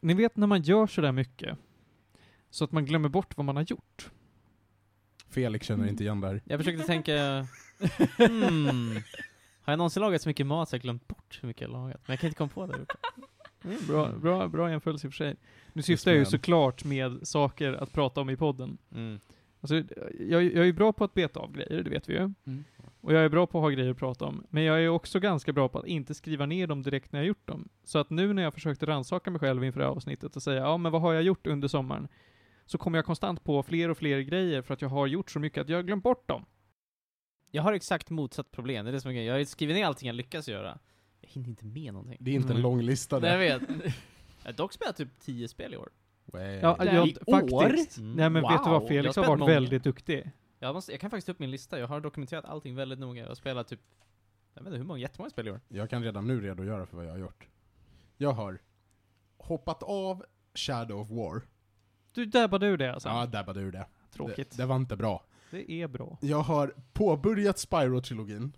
ni vet när man gör sådär mycket, så att man glömmer bort vad man har gjort. Felix känner inte igen där. Jag försökte tänka, hmm, har jag någonsin lagat så mycket mat så jag glömt bort hur mycket jag lagat? Men jag kan inte komma på det. Mm, bra, bra, bra jämförelse i och för sig. Nu syftar jag ju såklart med saker att prata om i podden. Mm. Alltså, jag, jag är ju bra på att beta av grejer, det vet vi ju. Mm. Och jag är bra på att ha grejer att prata om. Men jag är också ganska bra på att inte skriva ner dem direkt när jag gjort dem. Så att nu när jag försökte rannsaka mig själv inför det här avsnittet och säga, ja men vad har jag gjort under sommaren? Så kommer jag konstant på fler och fler grejer för att jag har gjort så mycket att jag har glömt bort dem. Jag har exakt motsatt problem, det är det som är grejen. Jag har skrivit ner allting jag lyckas göra. Jag hinner inte med någonting. Det är inte en Mm. lång lista Nej, jag det. vet. Jag har dock spelat typ 10 spel i år. Way. Ja, Det är jag, i år? faktiskt. Mm. Nej men vet du vad, Wow. Felix Jag har varit spelat många. väldigt duktig. Jag, måste, jag kan faktiskt ta upp min lista, jag har dokumenterat allting väldigt noga. Jag har spelat typ, jag vet inte hur många, jättemånga spel i år. Jag kan redan nu redogöra för vad jag har gjort. Jag har hoppat av Shadow of War. Du dabbade ur det alltså? Ja, dabbade ur det. Tråkigt. Det, det var inte bra. Det är bra. Jag har påbörjat Spyro-trilogin,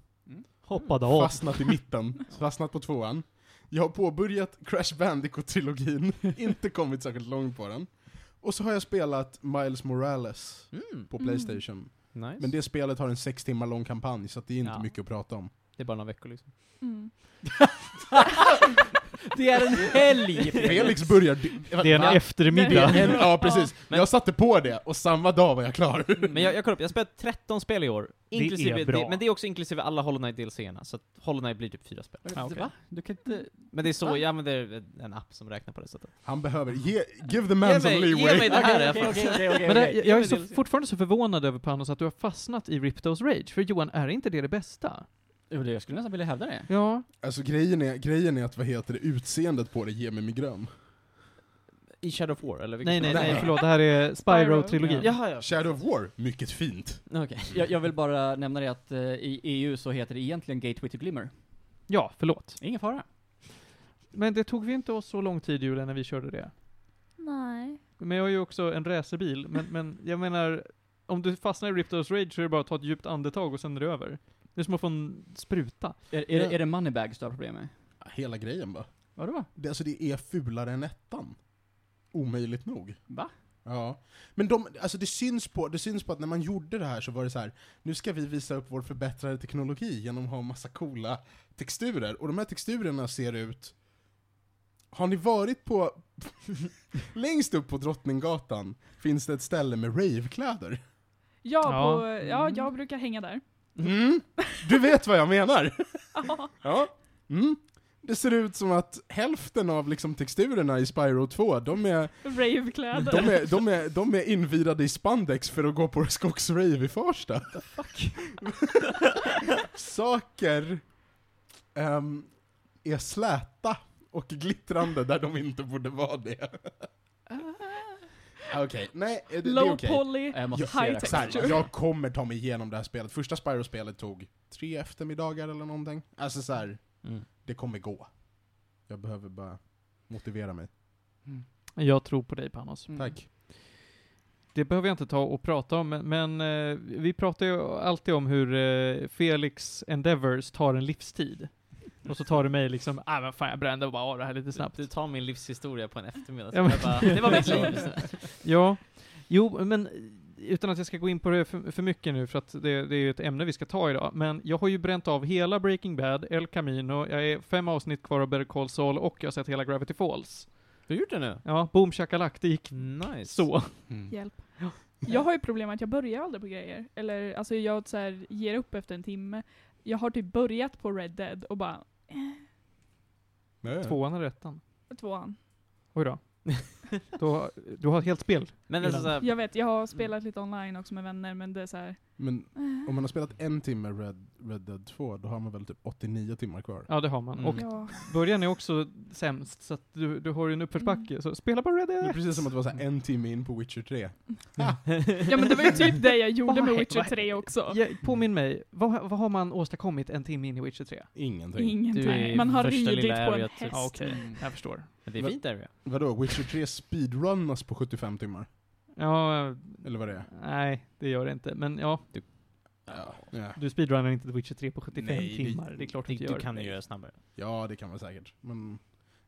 Hoppade av. fastnat i mitten, fastnat på tvåan. Jag har påbörjat Crash Bandicoot-trilogin, inte kommit särskilt långt på den. Och så har jag spelat Miles Morales Mm. på Mm. Playstation. Nice. Men det spelet har en sex timmar lång kampanj, så att det är inte Ja. mycket att prata om. det är bara några veckor liksom. Mm. Det är en helg! Felix börjar... Det är en eftermiddag. Det är en, ja, precis. Men- Jag satte på det, och samma dag var jag klar. Men jag, jag kollar upp, jag har spelat 13 spel i år. Det Inklusive, är bra. Det, men det är också inklusive alla Hollow Knight DLC-erna, så att Hollow Knight blir typ fyra spel. Ah, okej. Va? Du kan inte... Men det är så, Va? jag använder en app som räknar på det sättet. Han behöver... Ge, give the man Ge some mig- ge leeway. mig det här faktiskt. okej, okej, Men det, jag, är så, det- fortfarande så förvånad över Panos att du har fastnat i Riptos Rage, för Johan, är inte det det bästa? Jo, det- Jag skulle nästan vilja hävda det. Ja. Alltså grejen är, grejen är att, vad heter det, utseendet på det ger mig migrän. I Shadow of War, eller Nej, nej, nej, förlåt, det här är Spyro-trilogin. Ja. Jaha, ja. Shadow of War, mycket fint. Okej. Jag, jag vill bara nämna det att eh, i EU så heter det egentligen Gateway to Glimmer. Ja, förlåt. Ingen fara. Men det tog vi inte oss så lång tid, Julia, när vi körde det. Nej. Men jag har ju också en racerbil, men, men jag menar, om du fastnar i Riptos Rage så är det bara att ta ett djupt andetag och sen är det över. Det är som att få en spruta. Är, är, det- är det moneybags du har problem med? Hela grejen bara. Vadå? Det, alltså det är fulare än ettan. Omöjligt nog. Va? Ja. Men de, alltså det syns, på, det syns på att när man gjorde det här så var det så här. nu ska vi visa upp vår förbättrade teknologi genom att ha massa coola texturer. Och de här texturerna ser ut... Har ni varit på... längst upp på Drottninggatan finns det ett ställe med ravekläder. Ja, Ja. På, ja, jag brukar hänga där. Mm. Du vet vad jag menar? Ja. Mm. Det ser ut som att hälften av liksom texturerna i Spyro 2, de är, Ravekläder. de är, de är, de är invirade i spandex för att gå på Skogs Rave i Farsta. Saker ehm, är släta och glittrande där de inte borde vara det. Okej, nej, det, det är Low okej. poly, Jag måste se high det. Texture. jag kommer ta mig igenom det här spelet. Första Spyro-spelet tog tre eftermiddagar eller någonting. Alltså så här, Mm. det kommer gå. Jag behöver bara motivera mig. Jag tror på dig, Panos. Mm. Tack. Det behöver jag inte ta och prata om, men, men eh, vi pratar ju alltid om hur eh, Felix Endeavors tar en livstid. Och så tar det mig liksom, ah men fan jag brände bara av det här lite snabbt. Du tar min livshistoria på en eftermiddag, så Ja, men- jag bara, det var mitt liv. Ja, jo, men utan att jag ska gå in på det för, för mycket nu, för att det, det är ju ett ämne vi ska ta idag, men jag har ju bränt av hela Breaking Bad, El Camino, jag är fem avsnitt kvar av Better Call Saul och jag har sett hela Gravity Falls. Du har gjort det nu? Ja, boom shakalak, det gick Nice. så. Hjälp. Jag har ju problem med att jag börjar aldrig på grejer. Eller alltså jag så här, ger upp efter en timme. Jag har typ börjat på Red Dead och bara, Nej. Tvåan eller ettan? tvåan. Oj då. du, har, du har ett helt spel. Men alltså, såhär, Jag vet, jag har spelat lite online också med vänner men det är så här. Men eh, om man har spelat en timme Red, Red Dead 2, då har man väl typ 89 timmar kvar? Ja, det har man. Mm. Och Ja. början är också sämst, så att du, du har ju en uppförsbacke. Så spela bara Red Det är Dead! precis som att det var så här en timme in på Witcher 3. ja men det var ju typ det jag gjorde med he- Witcher vad- 3 också. Ja, påminn mig, vad, vad har man åstadkommit en timme in i Witcher 3? Ingenting. Ingenting. Du är i Man har första ridit lilla på en häst. typ. Ja, okej. Mm. Jag förstår. men det är fint area. Vadå, Witcher 3 speedrunnas på 75 timmar? Ja, Eller vad det är? nej, det gör det inte. Men ja, Ja, ja. du speedrunnar inte The Witcher 3 på 75 Nej, det- timmar. Det är klart du Du, inte du gör. kan ju göra det snabbare. ja det kan man säkert. Men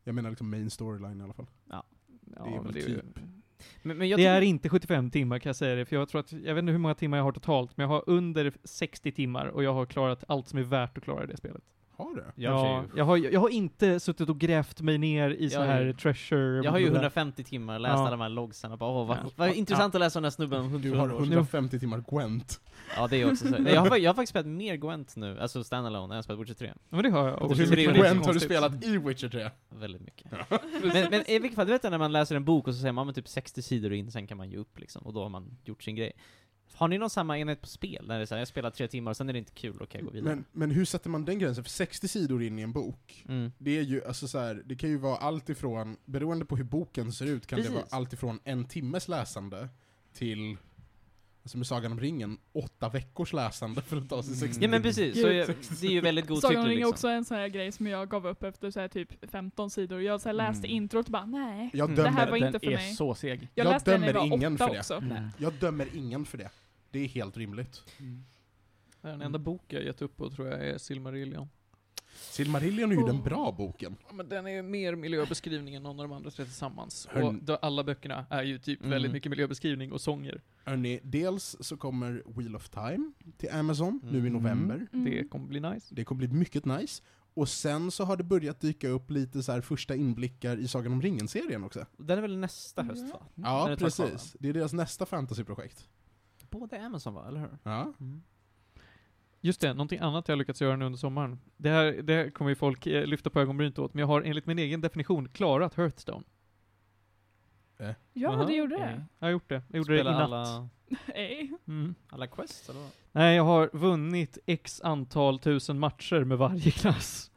jag menar liksom main storyline i alla fall. Ja, Det är men väl det, är, typ- Men, men jag det är inte 75 timmar kan jag säga det, för jag tror att, jag vet inte hur många timmar jag har totalt, men jag har under 60 timmar och jag har klarat allt som är värt att klara i det spelet. Har har ja, jag, har, jag har inte suttit och grävt mig ner i så här treasure... jag har ju blablabla. 150 timmar, läst Ja. alla de här loggsen och bara åh vad, Ja. vad Ja. intressant att läsa den här snubben om Du 100 har år sedan. 150 timmar Gwent. Ja det är också så. Jag har, jag har faktiskt spelat mer Gwent nu, alltså standalone, än jag spelat Witcher 3. Ja, men det har jag. Också. hur mycket Gwent har du spelat i Witcher 3? Väldigt mycket. men, men i vilket fall, du vet när man läser en bok och så säger man typ 60 sidor in, sen kan man ge upp liksom, och då har man gjort sin grej. Har ni någon samma enhet på spel? När det är så här, jag spelar tre timmar och sen är det inte kul, då kan jag gå vidare. Men, men hur sätter man den gränsen? För 60 sidor in i en bok, Mm. det är ju, alltså så här, det kan ju vara allt ifrån, beroende på hur boken ser ut, kan det Precis. vara allt ifrån en timmes läsande till, alltså med Sagan om ringen, åtta veckors läsande för att ta sig 60 Ja men precis, så är, det är ju väldigt Sagan om godtyckligt ring är liksom. också en sån här grej som jag gav upp efter så här typ 15 sidor. Jag så här läste Mm. introt och bara nej. Jag Mm. Det dömer, här var den inte för är mig. så seg. Jag, Jag den jag dömer ingen för det. också. Mm. jag dömer ingen för det. Det är helt rimligt. Den enda bok jag gett upp på tror jag är Silmarillion. Silmarillion är ju den bra boken. Ja, men den är mer miljöbeskrivning än någon av de andra tre tillsammans. Hörn- Och då, alla böckerna är ju typ Mm. väldigt mycket miljöbeskrivning och sånger. Hörrni, dels så kommer Wheel of Time till Amazon nu i Mm. november. Mm. Det kommer bli nice. Det kommer bli mycket nice. Och sen så har det börjat dyka upp lite så här första inblickar i Sagan om ringen-serien också. Den är väl nästa höst va? Ja, precis. Det är deras nästa fantasyprojekt. Både Amazon va, eller hur? Ja. Just det, någonting annat jag har lyckats göra nu under sommaren. Det här, det här kommer ju folk eh, lyfta på ögonbrynet åt, men jag har enligt min egen definition klarat Hearthstone. Ja, Aha, du gjorde det. Jag har gjort det. Jag gjorde det i Spela natt. alla, Nej. Mm. alla quests eller vad? Nej, jag har vunnit x antal tusen matcher med varje klass.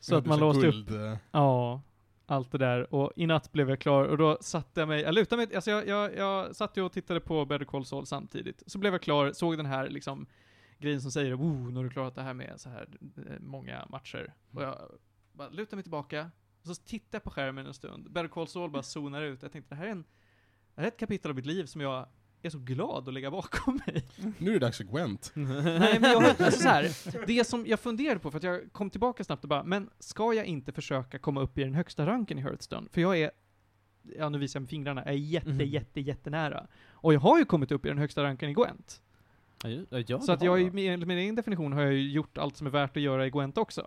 Så att man låste upp, guld, eh, ja, allt det där. Och i natt blev jag klar, och då satte jag mig, jag lutade mig, alltså jag, jag, jag satt ju och tittade på Better Call Saul samtidigt. Så blev jag klar, såg den här liksom grejen som säger oh, nu har du klarat det här med så här eh, många matcher. Och jag bara lutade mig tillbaka, och så tittade jag på skärmen en stund. Better Call Saul bara zonar ut. Jag tänkte det här är en, det här är ett kapitel av mitt liv som jag är så glad att lägga bakom mig. Nu är det dags för Gwent. Nej men jag, alltså så här, det som jag funderade på, för att jag kom tillbaka snabbt och bara, men ska jag inte försöka komma upp i den högsta ranken i Hearthstone? För jag är, ja nu visar jag med fingrarna, är jätte, Mhm. jätte, jättenära. Och jag har ju kommit upp i den högsta ranken i Gwent. Ja, så att jag, ju- med, min egen definition har jag ju gjort allt som är värt att göra i Gwent också.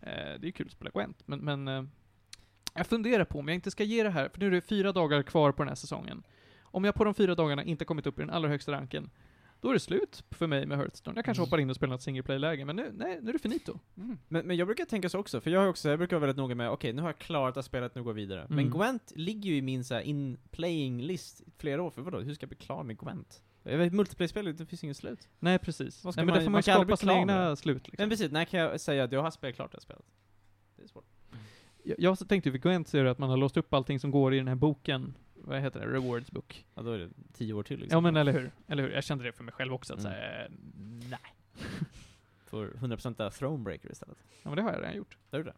Eh, det är ju kul att spela Gwent, men, men eh, jag funderar på om jag inte ska ge det här, för nu är det fyra dagar kvar på den här säsongen. Om jag på de fyra dagarna inte kommit upp i den allra högsta ranken, då är det slut för mig med Hearthstone. Jag kanske hoppar in och spelar något single play-läge, men nu, nej, nu är det finito. Men, men jag brukar tänka så också, för jag, har också, jag brukar vara väldigt noga med, okej nu har jag klarat här spelet, nu går jag vidare. Men Mm. Gwent ligger ju i min så här in-playing list i flera år, för vadå, hur ska jag bli klar med Gwent? Multiplayer-spel, det finns inget slut. Nej, precis. Nej, men man- där får man man skapa sina egna slut. Liksom. Men precis, när kan jag säga att jag har spelat klart det här spelet? Det är svårt. Jag, jag tänkte för Gwent det att man har låst upp allting som går i den här boken, vad heter det, Rewards book. Ja, då är det tio år till liksom. Ja men eller hur, eller hur? Jag kände det för mig själv också, att Mm. säga, nej. Får 100% Thronebreaker istället. Ja men det har jag redan gjort. Där är det.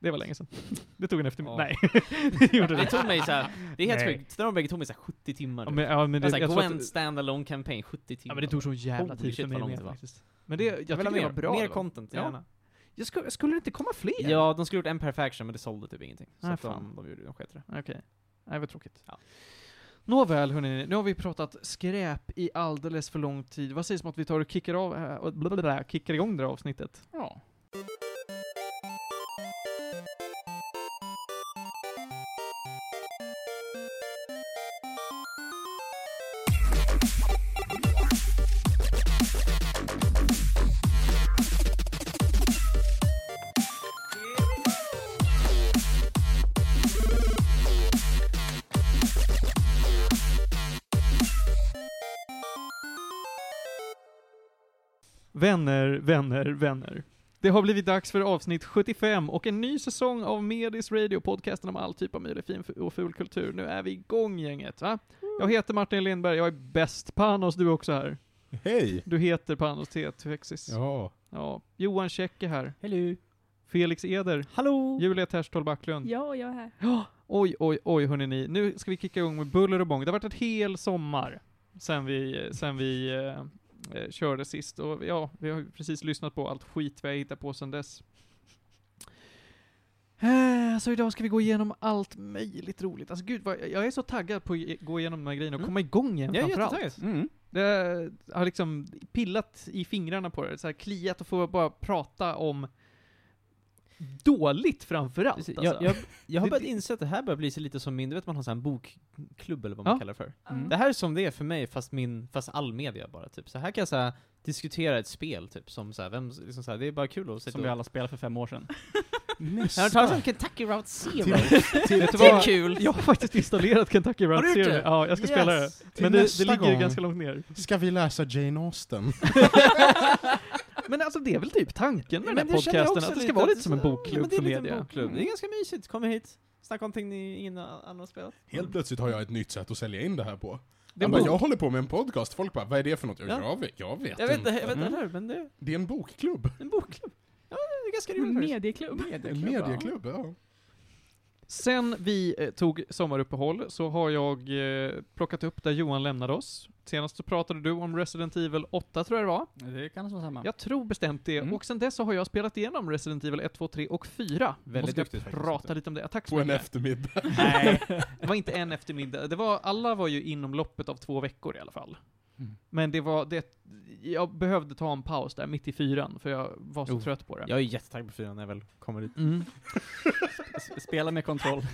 Det var länge sedan. Det tog en eftermiddag. Ja. Nej, det gjorde Det det. tog mig så här, det är helt Nej. sjukt. Thronebreaker tog mig så här 70 timmar. Ja nu. men, ja, men, det, alltså, jag Gwent att, standalone campaign, 70 ja, timmar. men det tog så jävla tid för mig med faktiskt. Men det, jag, vill tycker ha det mer, var bra. mer content, Ja. gärna. Jag skulle, skulle det inte komma fler? Ja, de skulle gjort Empire Faction, men det sålde typ ingenting. Så Ah, att fan. de, de, gjorde, de sket det. Okej. Nej, vad tråkigt. Ja. Nåväl hörni, nu har vi pratat skräp i alldeles för lång tid. Vad sägs om att vi tar och kickar, av, och blablabla, kickar igång det här avsnittet? Ja. Vänner, vänner, vänner. Det har blivit dags för avsnitt 75 och en ny säsong av Medis Radio, podcasten om all typ av möjlig fin och ful kultur. Nu är vi igång gänget, va? Jag heter Martin Lindberg, jag är bäst. Panos, du är också här. Hej! Du heter Panos T. Tvexis. Ja. Ja. Johan Käck är här. Hello. Felix Eder. Hallå! Julia Terstol Backlund. Ja, jag är här. Ja, oj, oj, oj hörni ni. Nu ska vi kicka igång med buller och bång. Det har varit ett hel sommar sen vi, sen vi eh, eh, körde sist. Och ja, vi har ju precis lyssnat på allt skit vi har hittat på sen dess. Eh, Alltså idag ska vi gå igenom allt möjligt roligt. Alltså gud, vad, jag är så taggad på att gå igenom de här grejerna och Mm. komma igång igen Jag framförallt. Mm. Det har liksom pillat i fingrarna på det, så här kliat och få bara prata om dåligt framförallt. Precis. Alltså. Jag, jag, jag har börjat inse att det här börjar bli så lite som min, du vet man har en bokklubb eller vad man Ja. kallar det för. Mm. Det här är som det är för mig, fast min, fast all media bara typ. Så här kan jag så här, diskutera ett spel typ, som så här, vem, liksom så här, det är bara kul att sitta Som och... vi alla spelade för fem år sedan. Jag har hört Nästa. talas om Kentucky Route Zero. Det är kul! Jag har faktiskt installerat Kentucky Route Zero. det? Ja, jag ska spela det. Yes. Men det, det nästa ligger gång ganska långt ner. ska vi läsa Jane Austen. Men alltså det är väl typ tanken med Men den här podcasten, att det ska vara lite som en ja, bokklubb är för lite en media. bokklubb. Det är ganska mysigt, kom hit, snacka om någonting ni ingen annan har spelat. Helt plötsligt har jag ett nytt sätt att sälja in det här på. Det bara, jag håller på med en podcast, folk bara 'Vad är det för något?' Jag, Ja. jag vet, jag vet Jag vet inte, jag vet inte Mm. heller, men det är Det är en bokklubb. en bokklubb. Ja, det är ganska En roligt faktiskt. medieklubb. En medieklubb, ja. Sen vi eh, tog sommaruppehåll så har jag eh, plockat upp där Johan lämnade oss. Senast så pratade du om Resident Evil 8 tror jag det var. Det kan vara samma. Jag tror bestämt det. Mm. Och sen dess så har jag spelat igenom Resident Evil 1, 2, 3 och 4. Väldigt och ska duktigt faktiskt prata lite om det. Tack så På en mycket. eftermiddag. Nej, det var inte en eftermiddag. Det var, alla var ju inom loppet av två veckor i alla fall. Mm. Men det var, det, jag behövde ta en paus där mitt i fyran, för jag var så Oh. trött på det. Jag är jättetaggad på fyran när jag väl kommer dit. Mm. Spela med kontroll.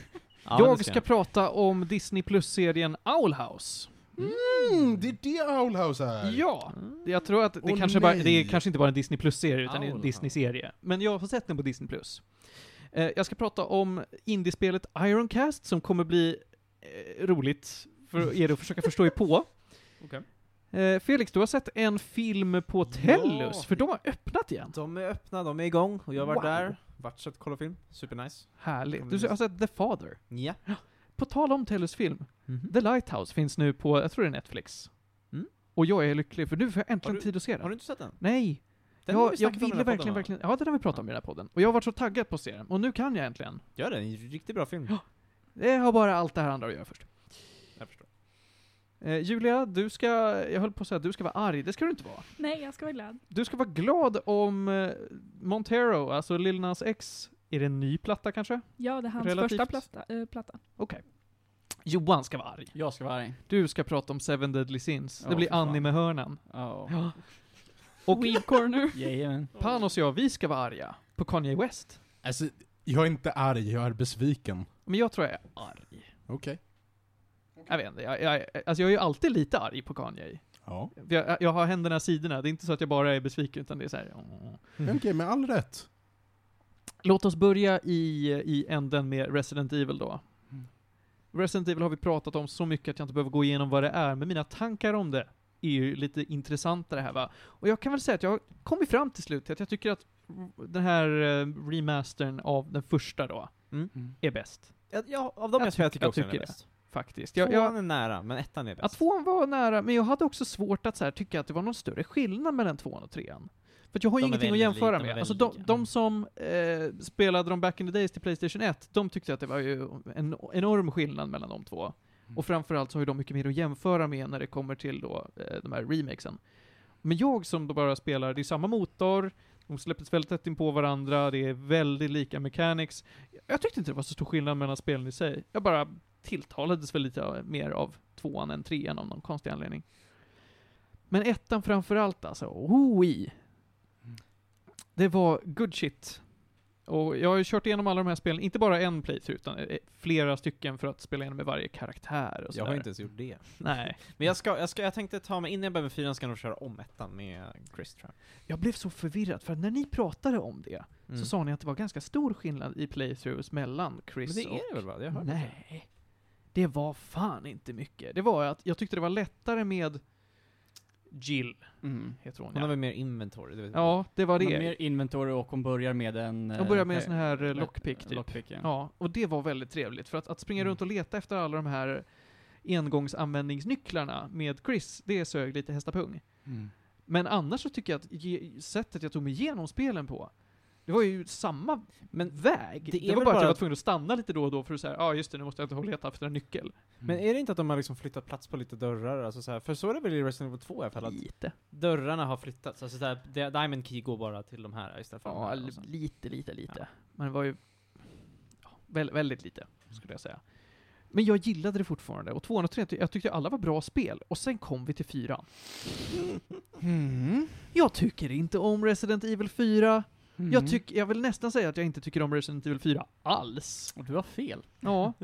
Ja, jag ska jag. prata om Disney Plus-serien Owl House. Mm, det är det Owlhouse är! Ja! Mm. Jag tror att det Åh, kanske bara, det är kanske inte bara en Disney Plus-serie, utan är en Owl Disney-serie. Men jag har sett den på Disney Plus. Eh, jag ska prata om indiespelet Ironcast, som kommer bli eh, roligt för er att försöka förstå er på. Okej. Eh, Felix, du har sett en film på Tellus, Ja. för de har öppnat igen. De är öppna, de är igång, och jag har varit Wow. där, varit sett kolla film, supernice. Härligt. Du har sett The Father. Ja. På tal om Tellus film, Mhm. The Lighthouse finns nu på, jag tror det är Netflix. Mm. Och jag är lycklig, för nu får jag äntligen du- tid att se den. Har du inte sett den? Nej! Den jag jag ville här podden, verkligen, verkligen, ja den har vi pratat om i den här podden. Och jag har varit så taggad på att se den, och nu kan jag äntligen. Gör den, en riktigt bra film. Ja. Det har bara allt det här andra att göra först. Eh, Julia, du ska, jag höll på att säga att du ska vara arg, det ska du inte vara. Nej, jag ska vara glad. Du ska vara glad om eh, Montero, alltså Lil Nas X, är det en ny platta kanske? Ja, det är hans Relativt. första platta. äh, platta. Okej. Johan ska vara arg. Jag ska vara arg. Du ska prata om Seven Deadly Sins. Det blir för fan. anime-hörnan. Ja. Ja. Och corner. Jajamän. Panos och jag, vi ska vara arga på Kanye West. Alltså, jag är inte arg, jag är besviken. Men jag tror jag är arg. Okej. Jag vet inte, jag, jag, alltså jag är ju alltid lite arg på Kanye. Ja. Jag, jag har händerna i sidorna, det är inte så att jag bara är besviken, utan det är så här. åh. Men Okej, med all rätt. Låt oss börja i, i änden med Resident Evil då. Mm. Resident Evil har vi pratat om så mycket att jag inte behöver gå igenom vad det är, men mina tankar om det är ju lite intressantare här va. Och jag kan väl säga att jag har kommit fram till slut att jag tycker att den här eh, remastern av den första då, Mm. är bäst. Ja, av dem Jag jag, tror jag tycker- jag också den tycker är det. bäst. Faktiskt. Jag, Tvåan jag, är nära, men ettan är bäst. tvåan var nära, men jag hade också svårt att så här, tycka att det var någon större skillnad mellan tvåan och trean. För att jag har ju De är ingenting att väldigt jämföra lika, de är med. Alltså väldigt de, lika. de som eh, spelade de back in the days till Playstation 1, de tyckte att det var ju en enorm skillnad mellan de två. Mm. Och framförallt så har ju de mycket mer att jämföra med när det kommer till då eh, de här remakesen. Men jag som då bara spelar, det är samma motor, de släpptes väldigt tätt in på varandra, det är väldigt lika mechanics. Jag tyckte inte det var så stor skillnad mellan spelen i sig. Jag bara tilltalades väl lite mer av tvåan än trean av någon konstig anledning. Men ettan framförallt alltså, oi. Mm. Det var good shit. Och jag har ju kört igenom alla de här spelen, inte bara en playthrough, utan eh, flera stycken för att spela igenom med varje karaktär och Jag sådär. har inte ens gjort det. Nej. Men jag, ska, jag, ska, jag tänkte ta mig, innan jag börjar med fyran ska jag nog köra om ettan med Chris tror Jag blev så förvirrad, för när ni pratade om det, jag. Mm. så sa ni att det var ganska stor skillnad i playthroughs mellan Men Chris det och... är det väl va? Jag hörde Nej. Det var fan inte mycket. Det var att jag tyckte det var lättare med Jill, Mm. heter hon Hon har ja. väl mer inventory? Det Ja, det var Hon har det. mer inventory och hon börjar med en... Hon börjar med en eh, sån här eh, lockpick typ. Lockpick, ja. Ja, och det var väldigt trevligt. För att, att springa Mm. runt och leta efter alla de här engångsanvändningsnycklarna med Chris, det sög lite hästapung. Mm. Men annars så tycker jag att sättet jag tog mig igenom spelen på, det var ju samma Men väg. det Det, är var väl bara att jag var tvungen att stanna lite då och då för att säga, ja ah, just det, nu måste jag inte leta efter en nyckel. Men är det inte att de har liksom flyttat plats på lite dörrar? Alltså så här, för så är det väl i Resident Evil 2 i alla fall? Lite. dörrarna har flyttats? Alltså så här, Di- Diamond Key går bara till de här istället för de Ja, här? och så. lite, lite, lite. Men det var ju... väl, väldigt lite, skulle jag säga. Men jag gillade det fortfarande, och tvåan och trean, jag tyckte alla var bra spel. Och sen kom vi till fyran. Mm. Jag tycker inte om Resident Evil 4. Mm. Jag, tyck, jag vill nästan säga att jag inte tycker om Resident Evil 4 alls. Och du har fel. Ja.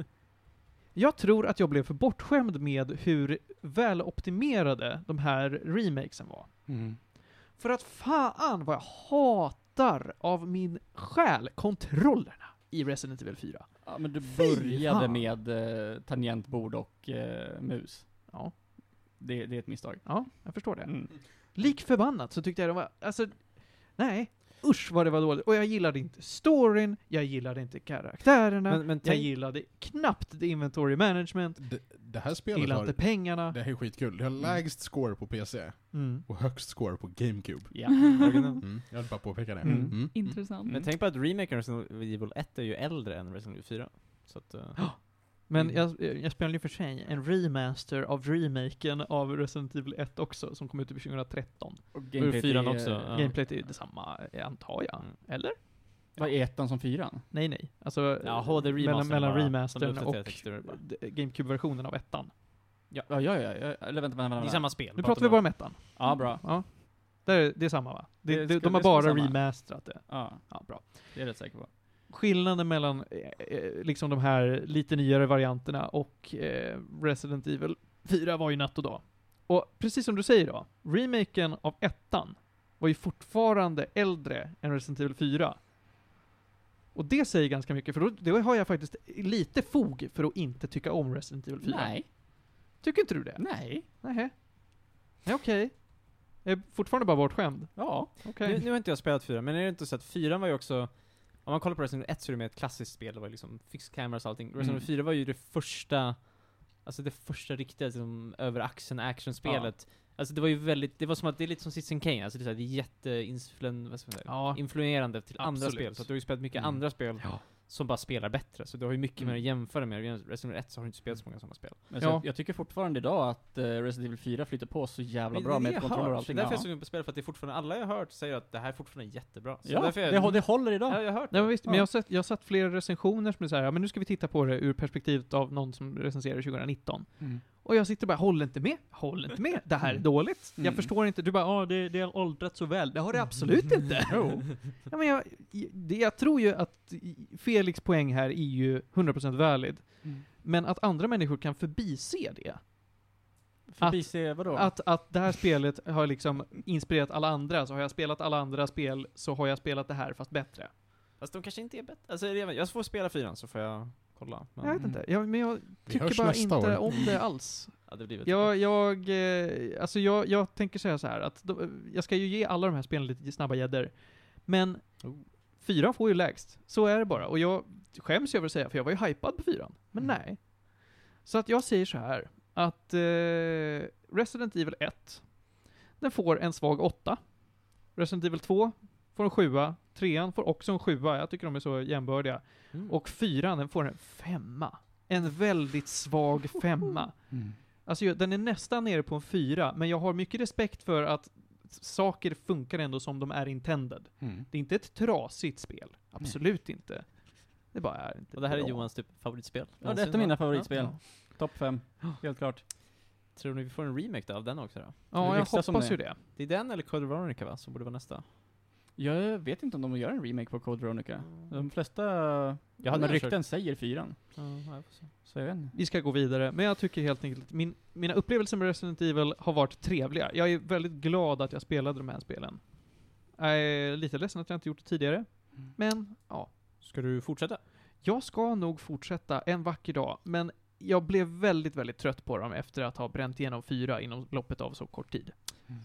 Jag tror att jag blev för bortskämd med hur väloptimerade de här remakesen var. Mm. För att fan vad jag hatar av min själ kontrollerna i Resident Evil 4. Ja, men du började fan. med eh, tangentbord och eh, mus. Ja, Det, det är ett misstag. ja, jag förstår det. Mm. Lik förbannat så tyckte jag de var, alltså, nej. Usch vad det var dåligt. Och jag gillade inte storyn, jag gillade inte karaktärerna, Men- men jag gillade knappt det inventory management, Det, det här spelet gillade har, inte pengarna. det här är skitkul. Det har lägst score på PC Mm. och högst score på GameCube. Ja. Mm. Jag vill bara påpeka det. Mm. Mm. Intressant. Men tänk på att remaken av Resident Evil 1 är ju äldre än Resident Evil 4. Så att, eh, Men Mm. jag, jag spelade ju för sig en remaster av remaken av Resident Evil 1 också, som kom ut typ 2013. Och fyran är- också, ja. Gameplayet är ju detsamma, eh, antar jag. Mm. Eller? Vad är ettan som fyran? Nej, nej. Alltså, Ja, HD mellan, mellan remastern och GameCube-versionen av ettan. Ja, ja, ja, ja, ja. Eller vänta, vänta, Det är vänta. samma spel. Nu pratar vi bara om ettan. Ja, bra. Ja. Det är, det är samma va? Det, Det de, har det bara remasterat det. Ja, Ja, bra. det är jag rätt säker på. Skillnaden mellan eh, eh, liksom de här lite nyare varianterna och eh, Resident Evil 4 var ju natt och dag. Och precis som du säger då, remaken av ettan var ju fortfarande äldre än Resident Evil 4. Och det säger ganska mycket, för då, då har jag faktiskt lite fog för att inte tycka om Resident Evil 4. Nej, Tycker inte du det? nej, Nej. Nej, okej. Jag är fortfarande bara bortskämd. ja. Okej. Nu, nu har inte jag spelat 4, men är det inte så att 4 var ju också om man kollar på Resident Evil 1 så är det mer ett klassiskt spel, det var liksom fixed cameras och allting. Resident Mm. Evil 4 var ju det första, alltså det första riktiga liksom, över axeln actionspelet. Alltså det var ju väldigt, det var som att det är lite som Citizen Kane, alltså det är, så här, det är säga, Ja. till andra Absolut. spel. Så att du har ju spelat mycket Mm. andra spel Ja. Som bara spelar bättre. Så du har ju mycket Mm. mer att jämföra med. Resident Evil 1 så har du inte spelat så många sådana spel. Men Ja. jag, jag tycker fortfarande idag att uh, Resident Evil 4 flyter på så jävla Men bra med jag kontroller och allting. Det är därför jag är sugen på spel, för att det är fortfarande, alla jag har hört säger att det här är fortfarande jättebra. Så Ja, är det, det håller idag. Ja, jag har hört Nej, men visst, men Ja. jag har sett, jag har sett flera recensioner som är såhär, ja men nu ska vi titta på det ur perspektivet av någon som recenserar 2019. Mm. Och jag sitter bara, håller inte med, håller inte med, det här är Mm. dåligt. Jag Mm. förstår inte, du bara, ja det, det har åldrats så väl. Det har det absolut inte. Jo. Ja, men jag, det, jag tror ju att Felix poäng här är ju 100% valid. Mm. Men att andra människor kan förbise det. Förbise vadå? Att, att det här spelet har liksom inspirerat alla andra, så har jag spelat alla andra spel, så har jag spelat det här fast bättre. Fast de kanske inte är bättre. Alltså, jag, jag får spela fyran så får jag kolla. Men, Jag vet inte, jag, men jag tycker bara inte år. om det alls. Ja, det blir väl Jag, jag, eh, alltså jag, jag tänker säga så här att de, jag ska ju ge alla de här spelen lite snabba gäddor. Men Oh. fyra får ju lägst. Så är det bara. Och jag skäms ju över att säga, för jag var ju hypad på fyran. Men Mm. nej. Så att jag säger så här att eh, Resident Evil 1, den får en svag 8. Resident Evil 2 får en 7. Trean får också en 7. Jag tycker de är så jämbördiga. Mm. Och fyran, den får en femma. En väldigt svag femma. Mm. Alltså den är nästan nere på en fyra, men jag har mycket respekt för att saker funkar ändå som de är intended. Mm. Det är inte ett trasigt spel. Absolut inte. Det bara är inte Och det här är bra. Johans typ favoritspel. Ja, det är ett av mina favoritspel. Ja, Topp fem, helt klart. Tror ni vi får en remake då av den också då? ja jag hoppas det. ju det. Det är den eller Code Veronica va, som borde vara nästa? Jag vet inte om de gör en remake på Code Veronica. De flesta Jag hade rykten säger fyran. Ja, jag. Så jag vet inte. Vi ska gå vidare, men jag tycker helt enkelt att min, mina upplevelser med Resident Evil har varit trevliga. Jag är väldigt glad att jag spelade de här spelen. Jag är lite ledsen att jag inte gjort det tidigare, Mm. men ja. Ska du fortsätta? Jag ska nog fortsätta en vacker dag, men jag blev väldigt, väldigt trött på dem efter att ha bränt igenom fyra inom loppet av så kort tid.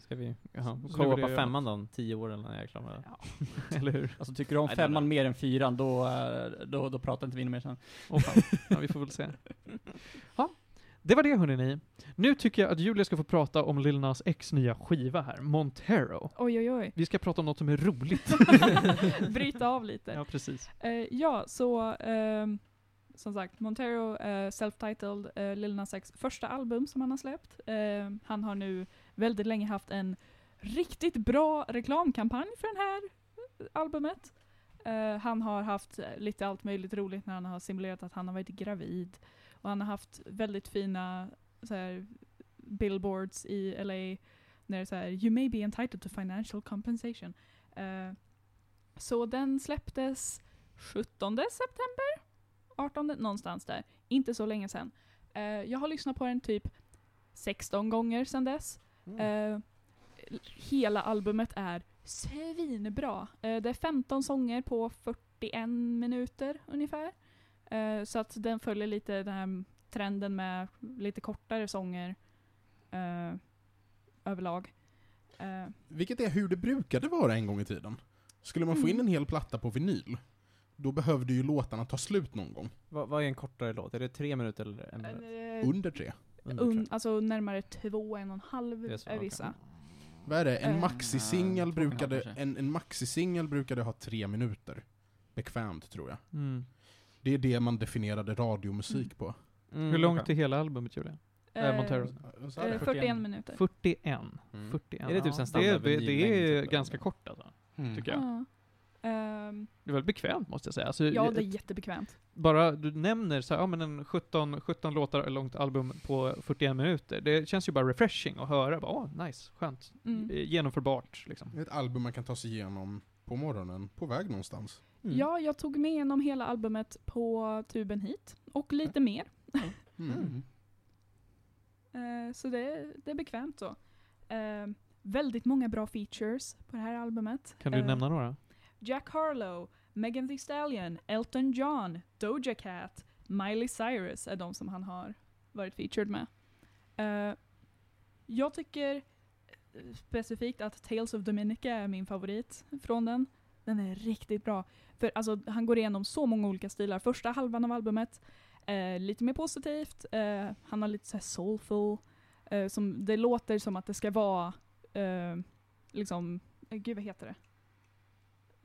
Ska vi jag göra femman då, om tio år eller när jag är klar med det? Eller hur? Alltså tycker du om femman mer än fyran, då, eh, då, då pratar inte vi mer sen. Åh fan. Ja, vi får väl se. Ja, det var det hörni. Nu tycker jag att Julia ska få prata om Lil Nas X nya skiva här, Montero. Oj, oj, oj. Vi ska prata om något som är roligt. Bryta av lite. ja, precis. Eh, ja, så ehm, som sagt, Montero, uh, self-titled, uh, Lil Nas X första album som han har släppt. Uh, han har nu väldigt länge haft en riktigt bra reklamkampanj för det här albumet. Uh, han har haft lite allt möjligt roligt när han har simulerat att han har varit gravid. Och han har haft väldigt fina så här, billboards i LA när det är så här, You may be entitled to financial compensation. Uh, så den släpptes 17 september? 18 någonstans där. Inte så länge sedan. Eh, jag har lyssnat på den typ 16 gånger sedan dess. Eh, hela albumet är svinbra. Eh, det är 15 sånger på 41 minuter ungefär. Eh, så att den följer lite den här trenden med lite kortare sånger eh, överlag. Eh, Vilket är hur det brukade vara en gång i tiden. Skulle man få in Mm. en hel platta på vinyl, då behövde ju låtarna ta slut någon gång. Vad, vad är en kortare låt? Är det tre minuter eller en minut? eh, Under tre. Under un, tre? alltså närmare två, en och en halv är så, är vissa. Vad är det? En Eh, maxisingel en brukade, en, en maxisingel brukade ha tre minuter. Bekvämt, tror jag. Mm. Det är det man definierade radiomusik på. Mm, Hur långt är hela albumet Julia? Eh, Montero. Du? eh, 41 minuter. 41. Mm. 41. Är det typ Ja, sen det, är, standard det, det är typ, ganska kort alltså, Mm. tycker jag. Ehm, Det är väldigt bekvämt måste jag säga. Alltså, ja, det är jättebekvämt. bara du nämner så här, ja men en 17, 17 låtar långt album på 41 minuter. Det känns ju bara refreshing att höra. Bara, Åh, nice, skönt. Mm. Eh, Genomförbart liksom. Det är ett album man kan ta sig igenom på morgonen, på väg någonstans. Mm. Ja, jag tog med igenom hela albumet på tuben hit. Och lite mer. Mm. Eh, så det, det är bekvämt så. Eh, väldigt många bra features på det här albumet. Kan du Eh, nämna några? Jack Harlow, Megan Thee Stallion, Elton John, Doja Cat, Miley Cyrus är de som han har varit featured med. Uh, jag tycker eh, specifikt att Tales of Dominica är min favorit från den. Den är riktigt bra. För alltså, han går igenom så många olika stilar. Första halvan av albumet, eh, lite mer positivt. Eh, han har lite så här soulful. Eh, som, det låter som att det ska vara, eh, liksom, eh, gud vad heter det?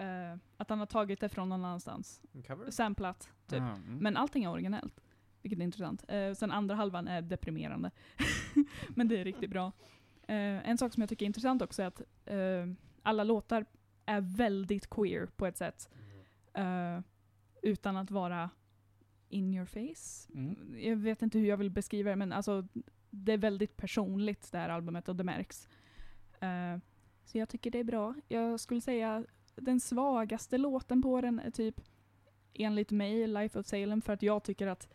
Eh, att han har tagit det från någon annanstans. En cover? Samplat, typ. Ja, mm. Men allting är originellt. Vilket är intressant. Eh, sen andra halvan är deprimerande. Men det är riktigt bra. Eh, en sak som jag tycker är intressant också är att eh, alla låtar är väldigt queer på ett sätt. Eh, utan att vara in your face. Mm. Jag vet inte hur jag vill beskriva det, men alltså det är väldigt personligt det här albumet och det märks. Eh, så jag tycker det är bra. Jag skulle säga den svagaste låten på den är typ enligt mig Life of Salem för att jag tycker att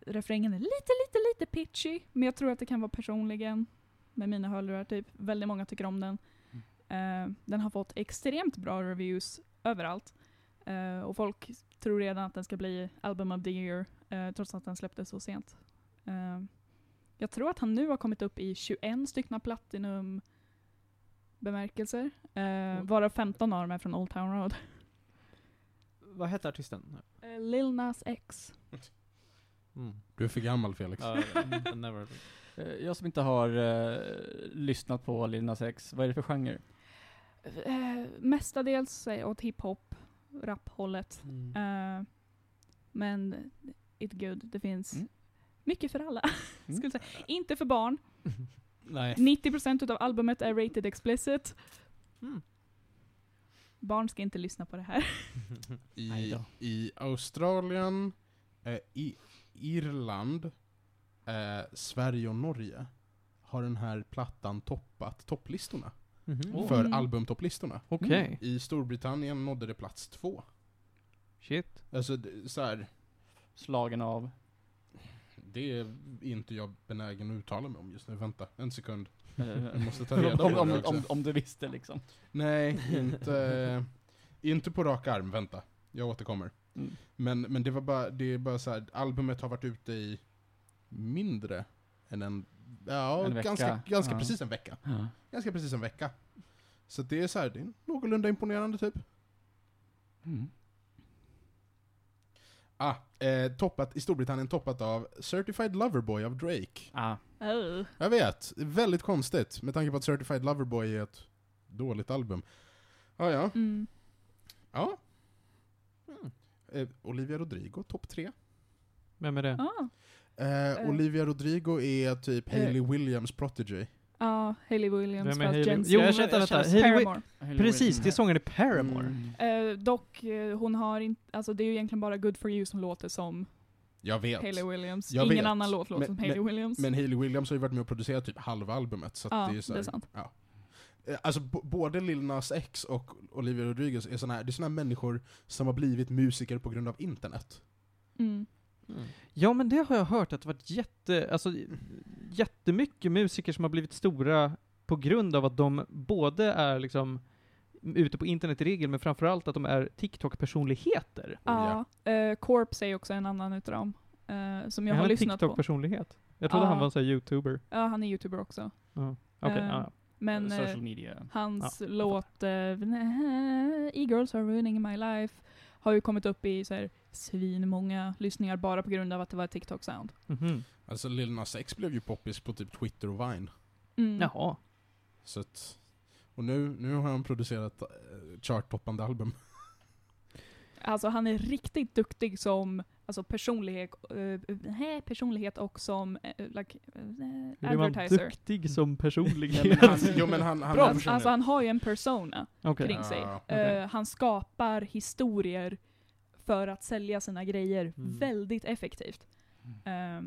refrängen är lite, lite, lite pitchy. Men jag tror att det kan vara personligen med mina hörlurar typ. Väldigt många tycker om den. Eh, den har fått extremt bra reviews överallt. Eh, och folk tror redan att den ska bli Album of the Year eh, trots att den släpptes så sent. Jag tror att han nu har kommit upp i 21 stycken Platinum bemärkelser. Eh, varav 15 av dem är från Old Town Road. Vad hette artisten? Eh, Lil Nas X. Mm. Du är för gammal Felix. I never. Eh, Jag som inte har eh, lyssnat på Lil Nas X, vad är det för genre? Eh, mestadels åt hiphop, rap-hållet. Mm. Eh, men it's good. Det finns Mm. mycket för alla. Mm. Skulle säga. Inte för barn. Nej. 90% av albumet är rated explicit. Mm. Barn ska inte lyssna på det här. I. I Australien, eh, i Irland, eh, Sverige och Norge har den här plattan toppat topplistorna. Mhm. För Mm. albumtopplistorna. Okej. I Storbritannien nådde det plats två. Shit. Alltså, så här, Slagen av... det är inte jag benägen att uttala mig om just nu. Vänta, en sekund. eh, Jag måste ta reda på om, om, om, om du visste liksom. Nej, inte, inte på rak arm. Vänta, jag återkommer. Mm. Men, men det var bara, det är bara så här, albumet har varit ute i mindre än en, ja, En ganska, ganska Ja. precis en vecka. Ja. Ganska precis en vecka. Så det är så här, det är någorlunda imponerande typ. Mm. Ah, eh, toppat, i Storbritannien toppat av Certified Loverboy av Drake. Ah. Oh. Jag vet, väldigt konstigt med tanke på att Certified Loverboy är ett dåligt album. Ah, ja, Mm. ja. Mm. Eh, Olivia Rodrigo, topp tre. Vem är det? Ah. Eh, Eh. Olivia Rodrigo är typ Eh. Hailey Williams protege. Ja, Hayley Williams Vem är Hayley- Gen Z. Jo, jag men känner- jag vänta, känner- Hayley Wi- Paramore. Precis, det är sången i Paramore. Mm. Eh, dock, eh, hon har inte, alltså det är ju egentligen bara Good For You som låter som Jag vet. Hayley Williams. Jag Ingen vet. annan låt låter Men- som Hayley Williams. Men Hayley Williams har ju varit med och producerat typ halva albumet, så att Ja, det är ju så det här, är sant. Ja. Eh, Alltså b- både Lil Nas X och Olivia Rodriguez är såna här, det är såna här människor som har blivit musiker på grund av internet. Mm. Mm. Ja, men det har jag hört att det varit jätte, alltså, jättemycket musiker som har blivit stora på grund av att de både är liksom ute på internet i regel, men framförallt att de är TikTok-personligheter. Ja, eh, Corpse är också en annan utav dem. eh, som jag är har han en lyssnat på. TikTok-personlighet? Jag trodde Ja. han var en sån här YouTuber. Ja, han är youtuber också. Ja. Okej, Eh, ja. Men eh, Social media. hans låt E-girls are ruining my life har ju kommit upp i så här, svinmånga lyssningar bara på grund av att det var ett TikTok-sound. Mhm. Alltså Lil Nas X blev ju poppis på typ Twitter och Vine. Mm. Jaha. Så att, och nu, nu har han producerat uh, charttoppande album. Alltså han är riktigt duktig som alltså, personlighet, eh, personlighet och som eh, like, eh, Hur är man advertiser. duktig som Nej, personlighet? men han, jo men han, han Bra, personlig. alltså han har ju en persona Okej. kring sig. Ja, okej. Eh, han skapar historier för att sälja sina grejer Mm. väldigt effektivt. Eh,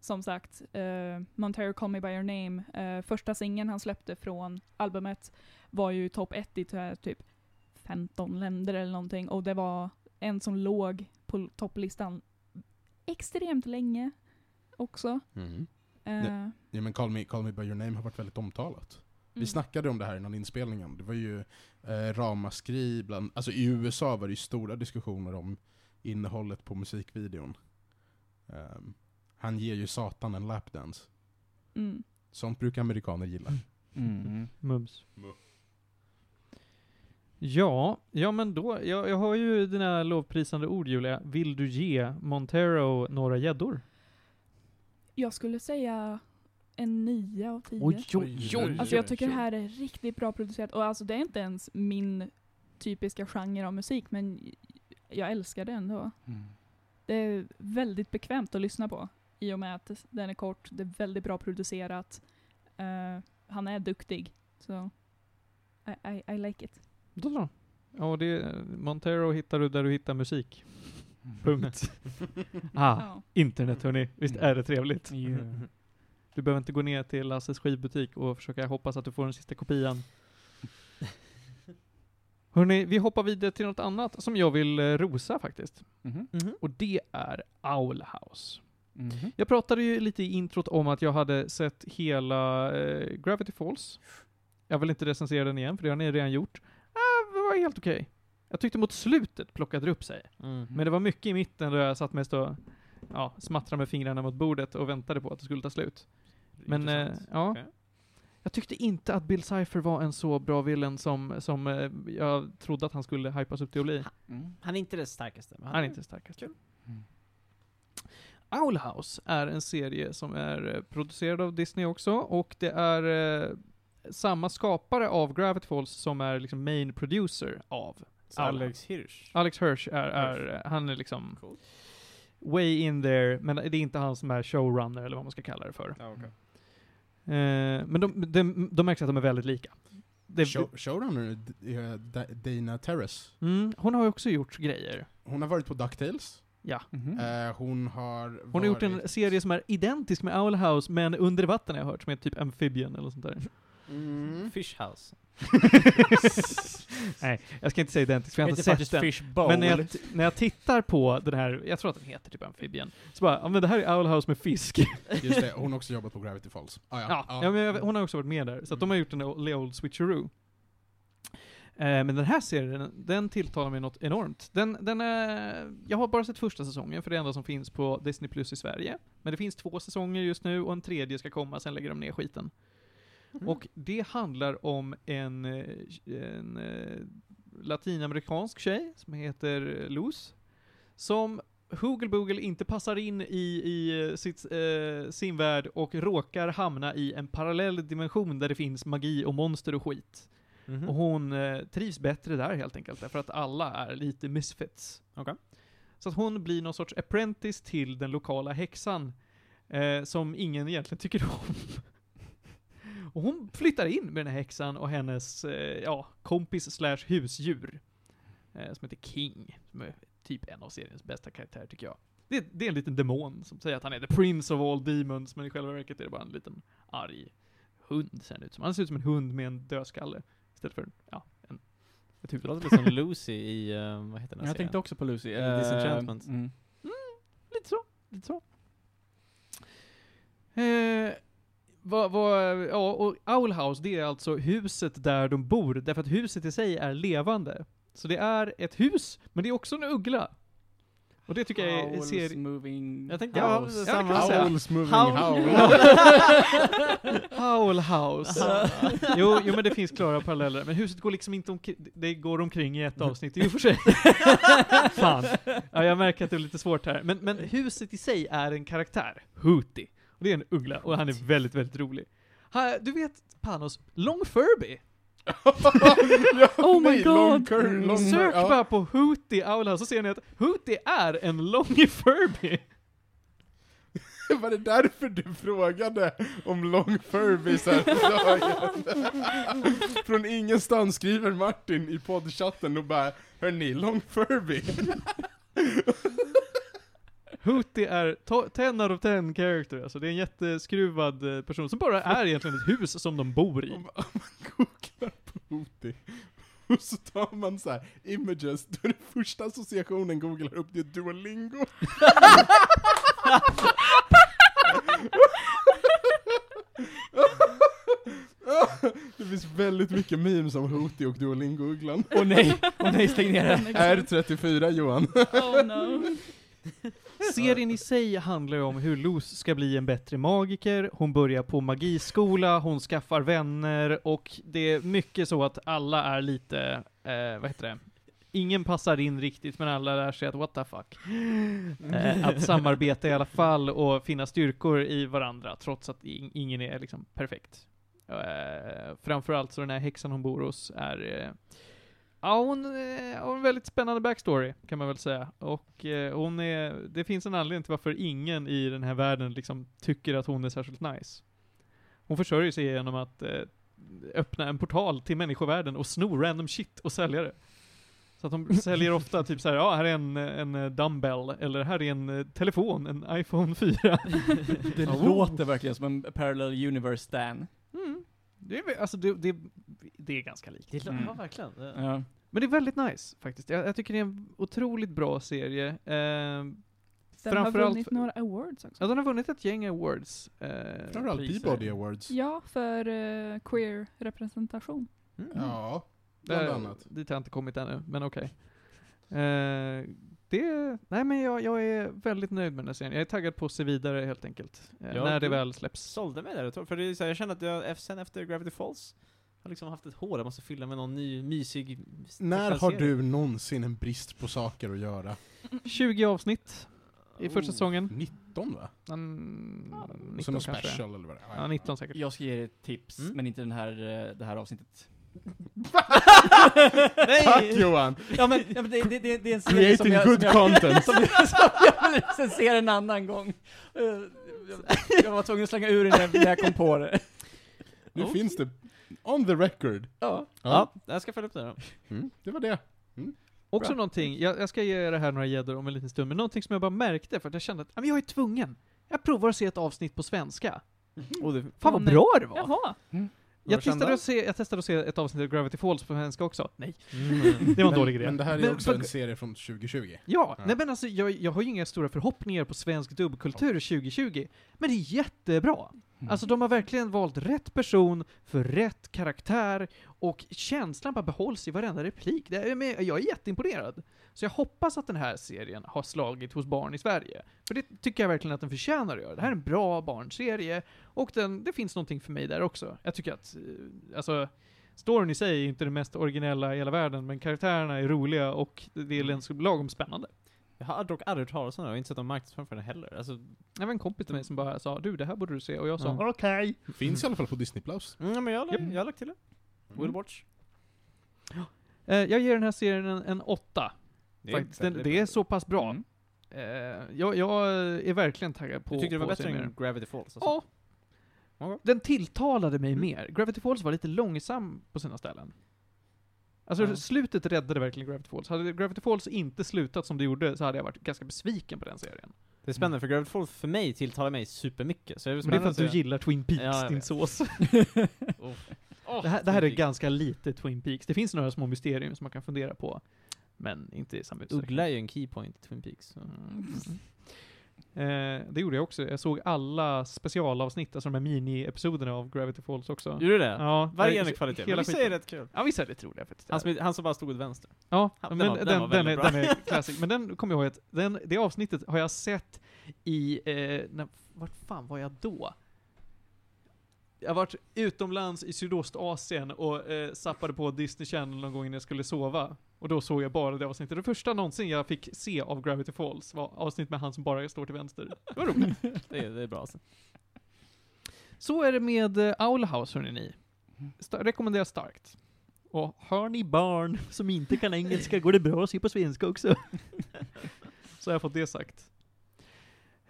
som sagt, uh, Montero Call Me By Your Name, första singeln han släppte från albumet var ju topp 1 i typ 15 länder eller någonting och det var en som låg på topplistan extremt länge också. Eh, Nej. Ja, men Call Me, Call Me By Your Name har varit väldigt omtalat. Vi mm. snackade om det här innan inspelningen. Det var ju eh, ramaskri bland, alltså i USA var det ju stora diskussioner om innehållet på musikvideon. Ehm, han ger ju satan en lapdance. Mm. Sånt brukar amerikaner gilla. Mm. Mums. Mu. Ja, ja men då, jag, jag har ju dina lovprisande ord Julia. Vill du ge Montero några gäddor? Jag skulle säga en 9 av 10. oj, oj. Alltså jag tycker det här är riktigt bra producerat och alltså det är inte ens min typiska genre av musik men jag älskar det ändå. Mm. Det är väldigt bekvämt att lyssna på i och med att den är kort, det är väldigt bra producerat. Eh, han är duktig. Så I, I, I like it. Då så. Ja, det, Montero hittar du där du hittar musik. Punkt. ah, Ja. internet hörni. Visst är det trevligt? Yeah. Du behöver inte gå ner till Lasses skivbutik och försöka hoppas att du får den sista kopian. Hörni, vi hoppar vidare till något annat som jag vill eh, rosa faktiskt. Mhm. Och det är Owl House. Mhm. Jag pratade ju lite i introt om att jag hade sett hela eh, Gravity Falls. Jag vill inte recensera den igen, för det har ni redan gjort. Det var helt okej. Jag tyckte mot slutet plockade det upp sig. Mm. Men det var mycket i mitten där jag satt mest och ja, smattrade med fingrarna mot bordet och väntade på att det skulle ta slut. Men eh, ja, Okej. jag tyckte inte att Bill Cipher var en så bra villain som, som eh, jag trodde att han skulle hypas upp till att bli. Mm. Han är inte det starkaste. men Han är inte starkast. Kul. Mm. Owl House är en serie som är eh, producerad av Disney också, och det är eh, samma skapare av Gravity Falls som är liksom main producer av Alex Hirsch. Alex Hirsch är, är han är liksom Coolt. way in there, men det är inte han som är showrunner eller vad man ska kalla det för. Ja, okej. Eh, men de, de, de märks att de är väldigt lika. Det, Show, showrunner är Da- Dana Terrace. mm, hon har ju också gjort grejer. Hon har varit på DuckTales. Ja. Mhm. Eh, hon har Hon har gjort en serie som är identisk med Owl House, men under vatten har jag hört, som heter typ Amphibian eller sånt där. Mm. Fish House. Nej, jag ska inte säga identisk, för jag har inte sett den. Fish Bowl. Men när jag, när jag tittar på den här, jag tror att den heter typ Amphibian, så bara, ja men det här är Owl House med fisk. Just det, hon har också jobbat på Gravity Falls. Ah, ja. Ja, ja. men jag, hon har också varit med där, så att de har gjort en old switcheroo. Eh, men den här serien, den tilltalar mig något enormt. Den, den är, jag har bara sett första säsongen, för det är det enda som finns på Disney Plus i Sverige. Men det finns två säsonger just nu, och en tredje ska komma, sen lägger de ner skiten. Och det handlar om en, eh, en eh, latinamerikansk tjej som heter Luz, som Hoogle Boogle inte passar in i, i sitt, eh, sin värld och råkar hamna i en parallell dimension där det finns magi och monster och skit. Mhm. Och hon eh, trivs bättre där helt enkelt, därför att alla är lite misfits. Okej. Så att hon blir någon sorts apprentice till den lokala häxan, eh, som ingen egentligen tycker om. Och hon flyttar in med den här häxan och hennes, eh, ja, kompis slash husdjur. Eh, som heter King. Som är typ en av seriens bästa karaktärer tycker jag. Det, det är en liten demon som säger att han är the prince of all demons, men i själva verket är det bara en liten arg hund ser han ut som. Han ser ut som en hund med en dödskalle. Istället för, ja, en, ett Det huvud. låter lite som Lucy i, eh, vad heter den här Jag tänkte serien? också på Lucy. Eh, Disenchantment. Mm. Lite så, lite så. Eh, vad, vad, ja, och Owl House, det är alltså huset där de bor, därför att huset i sig är levande. Så det är ett hus, men det är också en uggla. Och det tycker jag är, Owls ser... moving Jag tänkte, ja, house. ja, samma. man säga. Owls moving Howl. howl. Owl House. jo, jo, men det finns klara paralleller. Men huset går liksom inte omkring, det går omkring i ett avsnitt i och för sig. Fan. Ja, jag märker att det är lite svårt här. Men, men huset i sig är en karaktär. Hootie. Och det är en uggla, och han är väldigt, väldigt rolig. Ha, du vet, Panos, Long Furby. ja, Oh my nej, God. Long cur, long Sök ja. bara på Hootie House, så ser ni att Hootie är en Long Furby. Var det därför du frågade om Long Furbys här? Från ingenstans skriver Martin i poddchatten och bara Hörni, Long Furby? Hootie är to- 10 out of 10 character, alltså det är en jätteskruvad eh, person som bara är egentligen ett hus som de bor i. Om man, om man googlar på Hootie och så tar man så här images, då är det första associationen googlar upp det är Duolingo. Det finns väldigt mycket memes om Hootie och Duolingo-ugglan. Åh nej, åh nej, stäng ner det. R34 Johan. Oh no. Serien i sig handlar ju om hur Luz ska bli en bättre magiker, hon börjar på magiskola, hon skaffar vänner och det är mycket så att alla är lite, eh, vad heter det? Ingen passar in riktigt, men alla lär sig att what the fuck. Eh, att samarbeta i alla fall och finna styrkor i varandra, trots att in- ingen är liksom perfekt. Eh, framförallt så den här häxan hon bor hos är eh, Ja, hon eh, har en väldigt spännande backstory, kan man väl säga. Och eh, hon är, det finns en anledning till varför ingen i den här världen liksom tycker att hon är särskilt nice. Hon försörjer sig genom att eh, öppna en portal till människovärlden och sno random shit och sälja det. Så att de säljer ofta typ så här, ja här är en, en dumbbell, eller här är en eh, telefon, en iPhone 4. Det låter verkligen som en parallel universe stan. Mm. Det är, alltså det, det, det är ganska likt. Det Mm. Ja, verkligen. Ja. Men det är väldigt nice, faktiskt. Jag, jag tycker det är en otroligt bra serie. Eh, Den har vunnit några awards också. ja, den har vunnit ett gäng awards. Eh, Framförallt. Peabody Awards. Ja, för eh, queer-representation. Mm. Ja, bland Eh, annat. Dit har jag inte kommit ännu, men okej. Eh, det, nej men jag, jag är väldigt nöjd med den här serien. Jag är taggad på att se vidare helt enkelt. Eh, Ja, när det väl släpps. Sålde mig där ett tag, för det är så här, jag känner att jag, sen efter Gravity Falls, har liksom haft ett hål jag måste fylla med någon ny, mysig När har du någonsin en brist på saker att göra? 20 avsnitt i första Oh, säsongen. 19 va? Mm, Ja, 19 Som någon kanske. special eller vad det är. Ja, 19 säkert. Jag ska ge er ett tips, Mm. men inte den här, eh, det här avsnittet. Tack Johan! Ja men, ja, men det, det, det, det är en serie som Creating jag, good som jag, content! som jag, som jag vill recensera en annan gång. Eh, Jag, jag var tvungen att slänga ur den när- när jag kom på det. Nu Oh. finns det, on the record. Ja. Ja, jag ska följa upp det då. Mm, det var det. Också Bra. någonting, jag, jag ska ge det här några gäddor om en liten stund, men någonting som jag bara märkte för att jag kände att ja, men jag är tvungen. Jag provar att se ett avsnitt på svenska. Och det, Fan vad bra det var! Jaha. Jag testade, att se, jag testade att se ett avsnitt av Gravity Falls på svenska också. Nej. Mm. Det var en men, dålig grej. Men det här är Men också för- en serie från 2020. Ja, Ja. nej men alltså jag, jag har ju inga stora förhoppningar på svensk dubbkultur 2020, men det är jättebra. Mm. Alltså de har verkligen valt rätt person för rätt karaktär och känslan bara behålls i varenda replik. Det är, jag är jätteimponerad. Så jag hoppas att den här serien har slagit hos barn i Sverige. För det tycker jag verkligen att den förtjänar att göra. Det här är en bra barnserie och den, det finns någonting för mig där också. Jag tycker att, eh, alltså, storyn i sig är inte det mest originella i hela världen, men karaktärerna är roliga och det är en lagom spännande. Jag har dock aldrig hört talas om det och inte sett någon marknadsföring för det heller. Alltså, Jag var en kompis till mig som bara sa du, det här borde du se, och jag sa Ja. okej. Finns i alla fall på Disney+. Plus. mm, men jag, Japp. jag har lagt till det. Will watch. Eh, jag ger den här serien en, en åtta. Det är Faktiskt. Den, det är så pass bra. Mm. Eh, jag, jag är verkligen taggad på Du tyckte det var bättre än Gravity Falls? Alltså. Ja. Den tilltalade mig Mm. mer. Gravity Falls var lite långsam på sina ställen. Alltså Ja. slutet räddade verkligen Gravity Falls. Hade Gravity Falls inte slutat som det gjorde så hade jag varit ganska besviken på den serien. Det är spännande, för Gravity Falls för mig tilltalar mig supermycket. Så det är Men det är för att du gillar Twin Peaks, Ja, din sås. Oh, det, här, det här är ganska lite Twin Peaks. Det finns några små mysterium som man kan fundera på. Men inte i samma utsträckning. Uggla är ju en keypoint i Twin Peaks. Mm. Eh, det gjorde jag också. Jag såg alla specialavsnitt, alltså de här mini-episoderna av Gravity Falls också. Gjorde du det? Ja, Varje eh, kvalitet. hela Men vissa är rätt kul. Ja, vissa är lite roliga faktiskt. Han som, han som bara stod åt vänster. Ja, Ja, men den den, var- den, den var den, är, den är classic. Men den kommer jag ihåg att, den, det avsnittet har jag sett i, eh, när, vart fan var jag då? Jag har varit utomlands i Sydostasien och eh, zappade på Disney Channel någon gång innan jag skulle sova. Och då såg jag bara det avsnittet. Det första någonsin jag fick se av Gravity Falls var avsnitt med han som bara står till vänster. Det var roligt. Det är, det är bra alltså. Så är det med uh, Owl House hörni ni. Sta- rekommenderar starkt. Och hör ni barn som inte kan engelska går det bra att se på svenska också. Så har jag fått det sagt.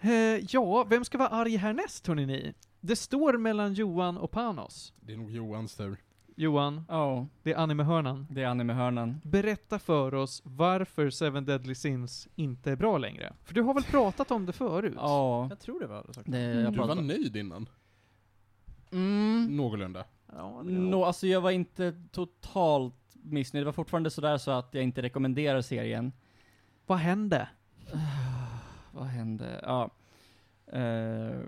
Eh, ja, vem ska vara arg härnäst hörni ni? Det står mellan Johan och Panos. Det är nog Johans tur. Johan, Ja, det är animehörnan. det är anime-hörnan. Berätta för oss varför Seven Deadly Sins inte är bra längre. För du har väl pratat om det förut? Ja, Jag tror det var det Mm. jag Du var pratar nöjd innan. Mm. Någorlunda. Ja, Nå, alltså jag var inte totalt missnöjd. Det var fortfarande sådär så att jag inte rekommenderar serien. Vad hände? Vad hände? Ja. Eh,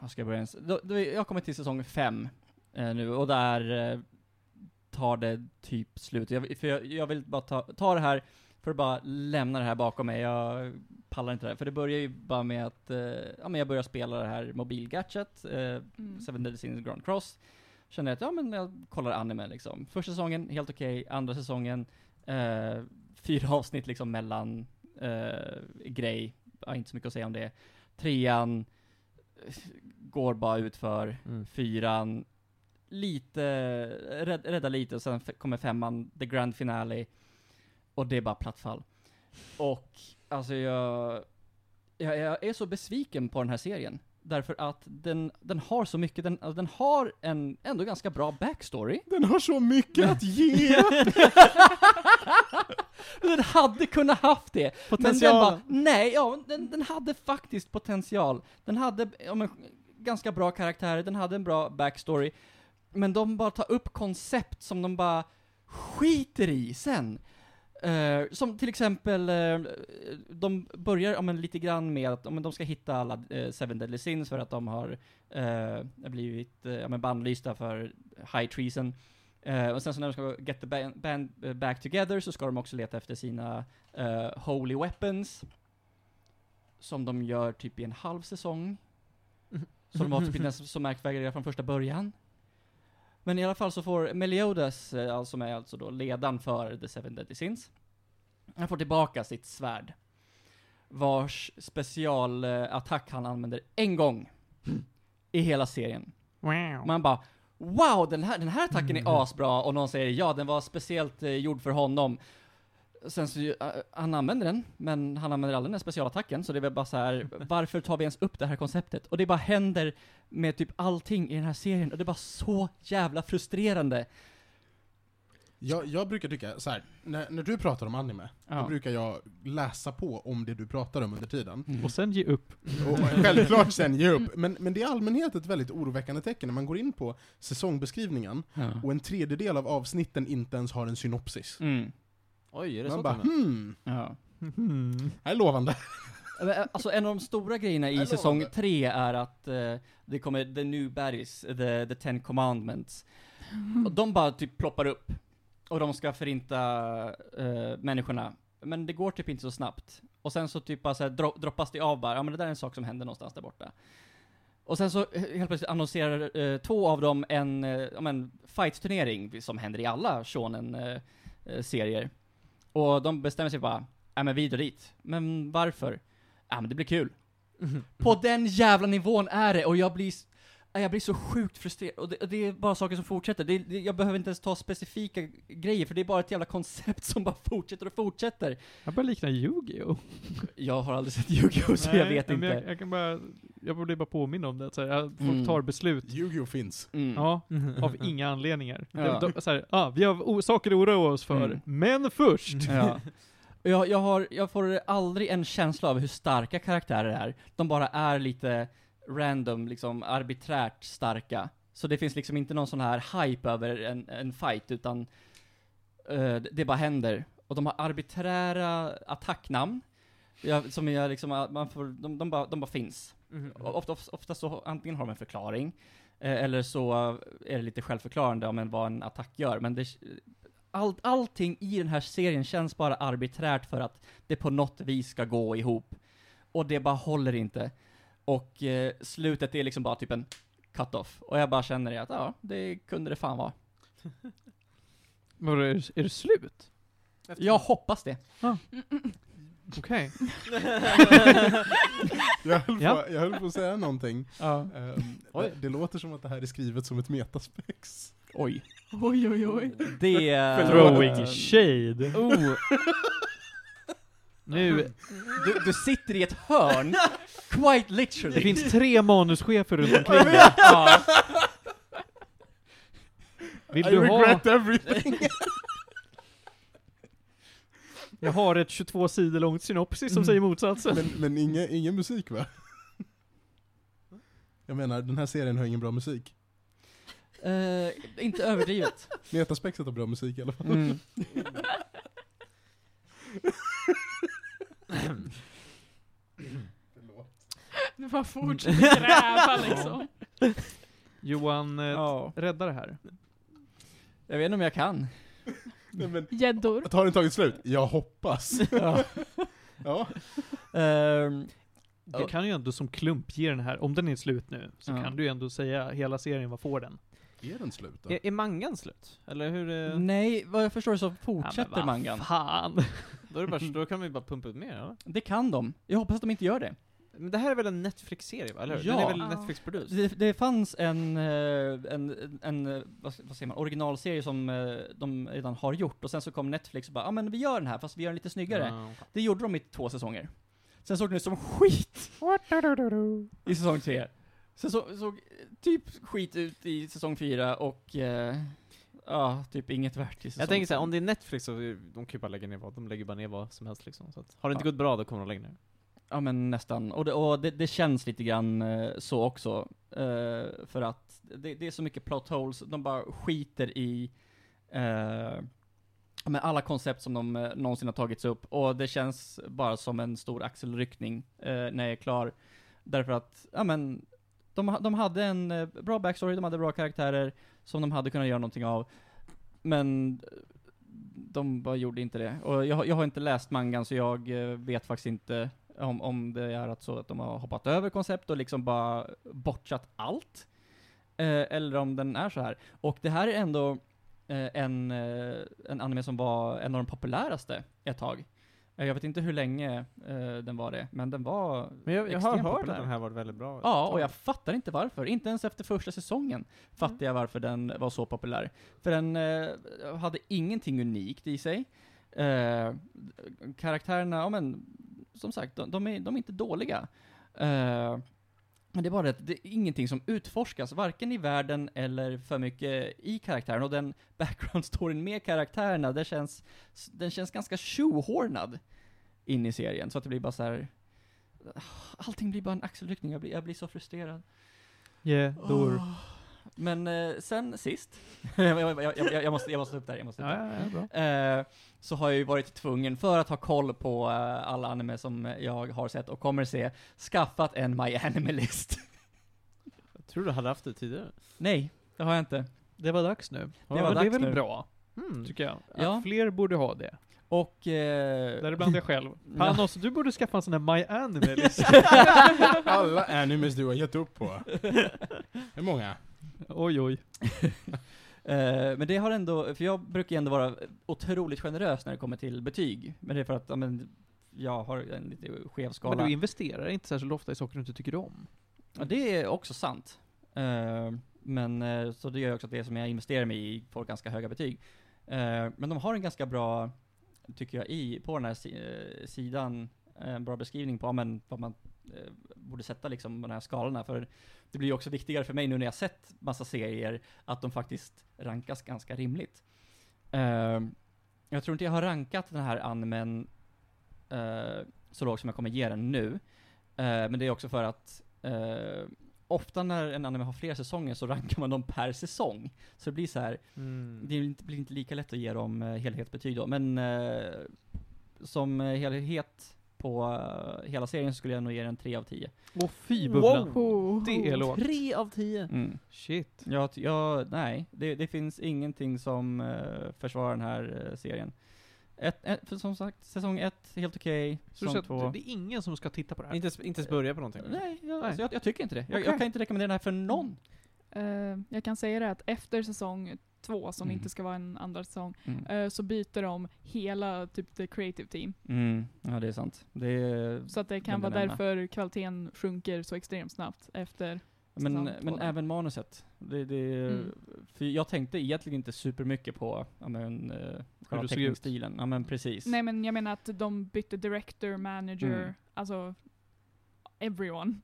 vad ska jag börja ens? Då, då, jag kommit till säsong fem eh, nu och där eh, tar det typ slut. Jag, för jag, jag vill bara ta, ta det här för att bara lämna det här bakom mig. Jag pallar inte det här. För det börjar ju bara med att eh, ja, men jag börjar spela det här mobilgadget, eh, Mm. Seven Deadly Sins Grand Cross. Kände att, ja men jag kollar anime liksom. Första säsongen, helt okej. Andra säsongen, eh, fyra avsnitt liksom mellan eh, grej. Ja, inte så mycket att säga om det. Trean, går bara ut för Mm. Fyran, lite, rädd, rädda lite och sen kommer femman, the grand finale. Och det är bara plattfall. Och, alltså jag, jag, jag är så besviken på den här serien. Därför att den, den har så mycket, den, alltså den har en ändå ganska bra backstory. Den har så mycket att ge! den hade kunnat haft det. Men den Potential. bara, nej, ja, den, den hade faktiskt potential. Den hade ja, men, ganska bra karaktärer, den hade en bra backstory. Men de bara tar upp koncept som de bara skiter i sen. Eh, som till exempel, eh, de börjar ja, men, lite grann med att ja, men, de ska hitta alla eh, Seven Deadly Sins för att de har eh, blivit eh, ja, men, bannlysta för high treason. Eh, och sen så när de ska get the band, band back together så ska de också leta efter sina holy weapons. Som de gör typ i en halv säsong. Så de var typ inte så märkvärdiga från första början. Men i alla fall så får Meliodas, eh, alltså som är alltså då ledaren för The Seven Deadly Sins, han får tillbaka sitt svärd. Vars specialattack han använder en gång i hela serien. Wow. Man bara Wow, den här, den här attacken är asbra och någon säger ja, den var speciellt eh, gjord för honom. Sen så, uh, han använder den, men han använder aldrig den här specialattacken, så det är väl bara så här. varför tar vi ens upp det här konceptet? Och det bara händer med typ allting i den här serien, och det är bara så jävla frustrerande. Jag, jag brukar tycka så här. När, när du pratar om anime, Ja. då brukar jag läsa på om det du pratar om under tiden. Mm. Och sen ge upp. Och självklart sen ge upp. Men, men det är i allmänhet ett väldigt oroväckande tecken när man går in på säsongbeskrivningen Ja. och en tredjedel av avsnitten inte ens har en synopsis. Mm. Oj, är det Man så bara till och med? hmm, Ja. Hmm. det här är lovande. Men, eh, Alltså en av de stora grejerna i Jag säsong lovar. tre är att eh, det kommer the new baddies, the, the ten commandments. Och de bara typ ploppar upp. Och de ska förinta eh, människorna. Men det går typ inte så snabbt. Och sen så typ bara så här, dro droppas det av bara, ja men det där är en sak som händer någonstans där borta. Och sen så eh, helt plötsligt annonserar eh, två av dem en, eh, ja men, fight-turnering, som händer i alla shonen-serier. Och de bestämmer sig bara, ja men vi drar dit. Men varför? Ja men det blir kul. På den jävla nivån är det, och jag blir... Jag blir så sjukt frustrerad, och det, och det är bara saker som fortsätter. Det, det, jag behöver inte ens ta specifika grejer, för det är bara ett jävla koncept som bara fortsätter och fortsätter. Jag börjar likna Yu-Gi-Oh! Jag har aldrig sett Yu-Gi-Oh! så jag Nej, vet men inte. Jag, jag kan bara, jag borde bara påminna om det, att så här, jag- folk Mm. tar beslut. Yu-Gi-Oh finns. Mm. Ja, av inga anledningar. Ja. De, de, så här, ah, vi har saker att oroa oss för, Mm. men först! Ja. Och Jag, jag, har, jag får aldrig en känsla av hur starka karaktärer är. De bara är lite random, liksom arbiträrt starka. Så det finns liksom inte någon sån här hype över en, en fight, utan eh, det- bara händer. Och de har arbiträra attacknamn, som är liksom, att man får, de, de, bara, de bara finns. Mhm. Och Ofta, ofta så antingen har de en förklaring, eh, eller så är det lite självförklarande om en, vad en attack gör, men det, all, allting i den här serien känns bara arbiträrt för att det på något vis ska gå ihop. Och det bara håller inte. Och eh, slutet är liksom bara typ en cut-off. Och jag bara känner det att, ja, det kunde det fan vara. Vadå, är, det- är det slut? Jag hoppas det. Okej. Jag höll, Ja. på, jag höll på att säga någonting. Ja. Ehm, Oj. det, det låter som att det här är skrivet som ett metaspex. Oj. Oj, oj, oj. Det... är- Throwing shade. Oh, Nu, du, du sitter i ett hörn, quite literally. det finns tre manuschefer runt omkring dig. ja. Vill I du ha, regret everything. jag har ett 22 sidor långt synopsis som Mm. säger motsatsen. men men inga, ingen musik va? Jag menar, den här serien har ingen bra musik. Eh, inte överdrivet. Metaspexet har bra musik i alla fall. Mm. Du bara fortsätter gräva liksom. Johan, eh, Ja. rädda det här. Jag vet inte om jag kan. Nej, men, Gäddor. har den tagit slut? Jag hoppas. Ja. Ja. Ehm, Du Ja. kan ju ändå som klump ge den här, om den är slut nu, så Ja. kan du ju ändå säga hela serien, vad får den? Är den slut då? Är, är mangan slut? Eller hur? eh, nej, vad jag förstår så fortsätter mangan. Fan! Då, är det bara, då kan vi bara pumpa ut mer eller? Det kan de. Jag hoppas att de inte gör det. Men det här är väl en Netflix-serie va? Eller hur? Ja. Den är väl. Netflix-producerad? Det, det fanns en, eh, en, en, vad, vad säger man, originalserie som eh, de redan har gjort, och sen så kom Netflix och bara ja ah, men vi gör den här fast vi gör den lite snyggare. Ja. Det gjorde de i två säsonger. Sen såg den ut som skit i säsong tre. Sen så, såg typ skit ut i säsong fyra och eh, ja, typ inget värt i säsong Jag tänker såhär, om det är Netflix så de kan ju bara lägga ner vad, de lägger bara ner vad som helst liksom. Så att, har det inte Ja. gått bra då kommer de lägga ner. Ja men nästan. Och det, och det, det känns lite grann eh, så också. Uh, för att det, det är så mycket plot holes, de bara skiter i uh, med alla koncept som de eh, någonsin har tagits upp. Och det känns bara som en stor axelryckning eh, när jag är klar. Därför att, ja men, de, de hade en eh, bra backstory, de hade bra karaktärer som de hade kunnat göra någonting av. Men de bara gjorde inte det. Och jag, har- jag har inte läst mangan så jag vet faktiskt inte om, om det är att så att de har hoppat över koncept och liksom bara bortsat allt. Eh, eller om den är så här. Och det här är ändå eh, en, eh, en anime som var en av de populäraste ett tag. Eh, jag vet inte hur länge eh, den var det, men den var Men jag, jag har hört populär. att den här varit väldigt bra. Ja, och jag fattar inte varför. Inte ens efter första säsongen fattar jag varför den var så populär. För den eh, hade ingenting unikt i sig. Eh, karaktärerna, ja men, som sagt, de, de, är, de är inte dåliga. Eh, men det är bara det att det är ingenting som utforskas, varken i världen eller för mycket i karaktären. Och den background-storyn med karaktärerna, det känns, den känns ganska tjohornad in i serien. Så att det blir bara så här. Allting blir bara en axelryckning, jag blir, jag blir så frustrerad. Gäddor. Åh. Men eh, sen sist, jag, jag, jag, måste, jag måste upp det här, jag måste Ja, upp det ja, ja. Eh, så har jag ju varit tvungen, för att ha koll på eh, alla anime som jag har sett och kommer se, skaffat en My Anime List. Jag tror du hade haft det tidigare. Nej, det har jag inte. Det var dags nu. Det Ja, var det är dags väl nu. bra, Mm. tycker jag. Ja. Att fler borde ha det. Och... Eh, Däribland jag själv. Panos, du borde skaffa en sån här My Anime. Alla animes du har gett upp på. Hur många? oj, oj. Eh, men det har ändå, för jag brukar ändå vara otroligt generös när det kommer till betyg. Men det är för att, ja, men, jag har en lite skev skala. Men du investerar inte särskilt ofta i saker du inte tycker om. Ja, det är också sant. Eh, men, eh, så det gör också att det som jag investerar mig i får ganska höga betyg. Eh, men de har en ganska bra, tycker jag, i, på den här eh, sidan, eh, en bra beskrivning på ja, men, vad man eh, borde sätta liksom de här skalorna. För det blir ju också viktigare för mig nu när jag sett massa serier, att de faktiskt rankas ganska rimligt. Eh, jag tror inte jag har rankat den här animen eh, så lågt som jag kommer ge den nu. Eh, men det är också för att eh, ofta när en anime har flera säsonger så rankar man dem per säsong. Så det blir så här, Mm. det blir inte, blir inte lika lätt att ge dem eh, helhetsbetyg då. Men eh, som helhet på eh, hela serien så skulle jag nog ge den 3 av 10. Åh fy bubblan. Oh. Det är lågt. Tre av tio. Mm. Shit. Ja, ja, nej, det, det finns ingenting som eh, försvarar den här eh, serien. Ett, ett, för som sagt, säsong ett, helt okej. Så du säsong två. det är ingen som ska titta på det här? Inte, inte ens börja på någonting. Nej, jag, Nej. Alltså, jag, jag tycker inte det. Jag, Okej. jag kan inte rekommendera den här för någon. Eh, jag kan säga det att efter säsong två, som Mm. inte ska vara en andra säsong, Mm. eh, så byter de hela typ the creative team. Mm. Ja, det är sant. Det är, Så att det kan vara därför kvaliteten sjunker så extremt snabbt efter men men även manuset. Det, det, Mm. För jag tänkte egentligen inte supermycket på ja, men, uh, själva teckningsstilen. Ja men precis. Nej men jag menar att de bytte director, manager, Mm. alltså everyone.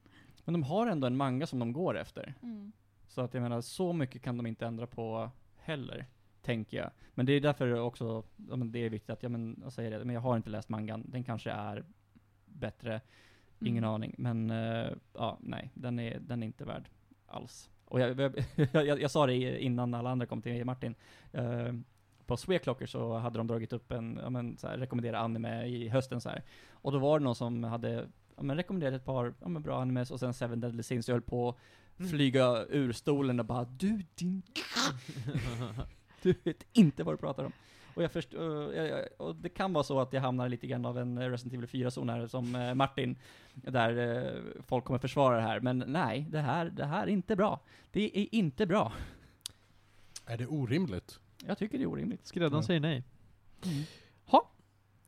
Men de har ändå en manga som de går efter. Mm. Så att jag menar, så mycket kan de inte ändra på heller. Tänker jag. Men det är därför också, ja, men det är viktigt att, ja men, jag säger det, men jag har inte läst mangan. Den kanske är bättre, ingen Mm. aning. Men, eh, ja, nej, den är, den är inte värd alls. Och jag, jag, jag, jag sa det innan alla andra kom till Martin. eh, på Sweclocker så hade de dragit upp en, ja men så här, rekommendera anime i hösten så här. Och då var det någon som hade, ja men rekommenderat ett par, ja men bra animes och sen Seven Deadly Sins. Jag höll på att Mm. flyga ur stolen och bara du din Du vet inte vad du pratar om. Och jag först, och, det kan vara så att jag hamnar lite grann av en Resident Evil 4-zon här som eh, Martin, där eh, folk kommer försvara det här. Men nej, det här, det här är inte bra. Det är inte bra. Är det orimligt? Jag tycker det är orimligt. Skräddaren Ja. säger nej. Ha.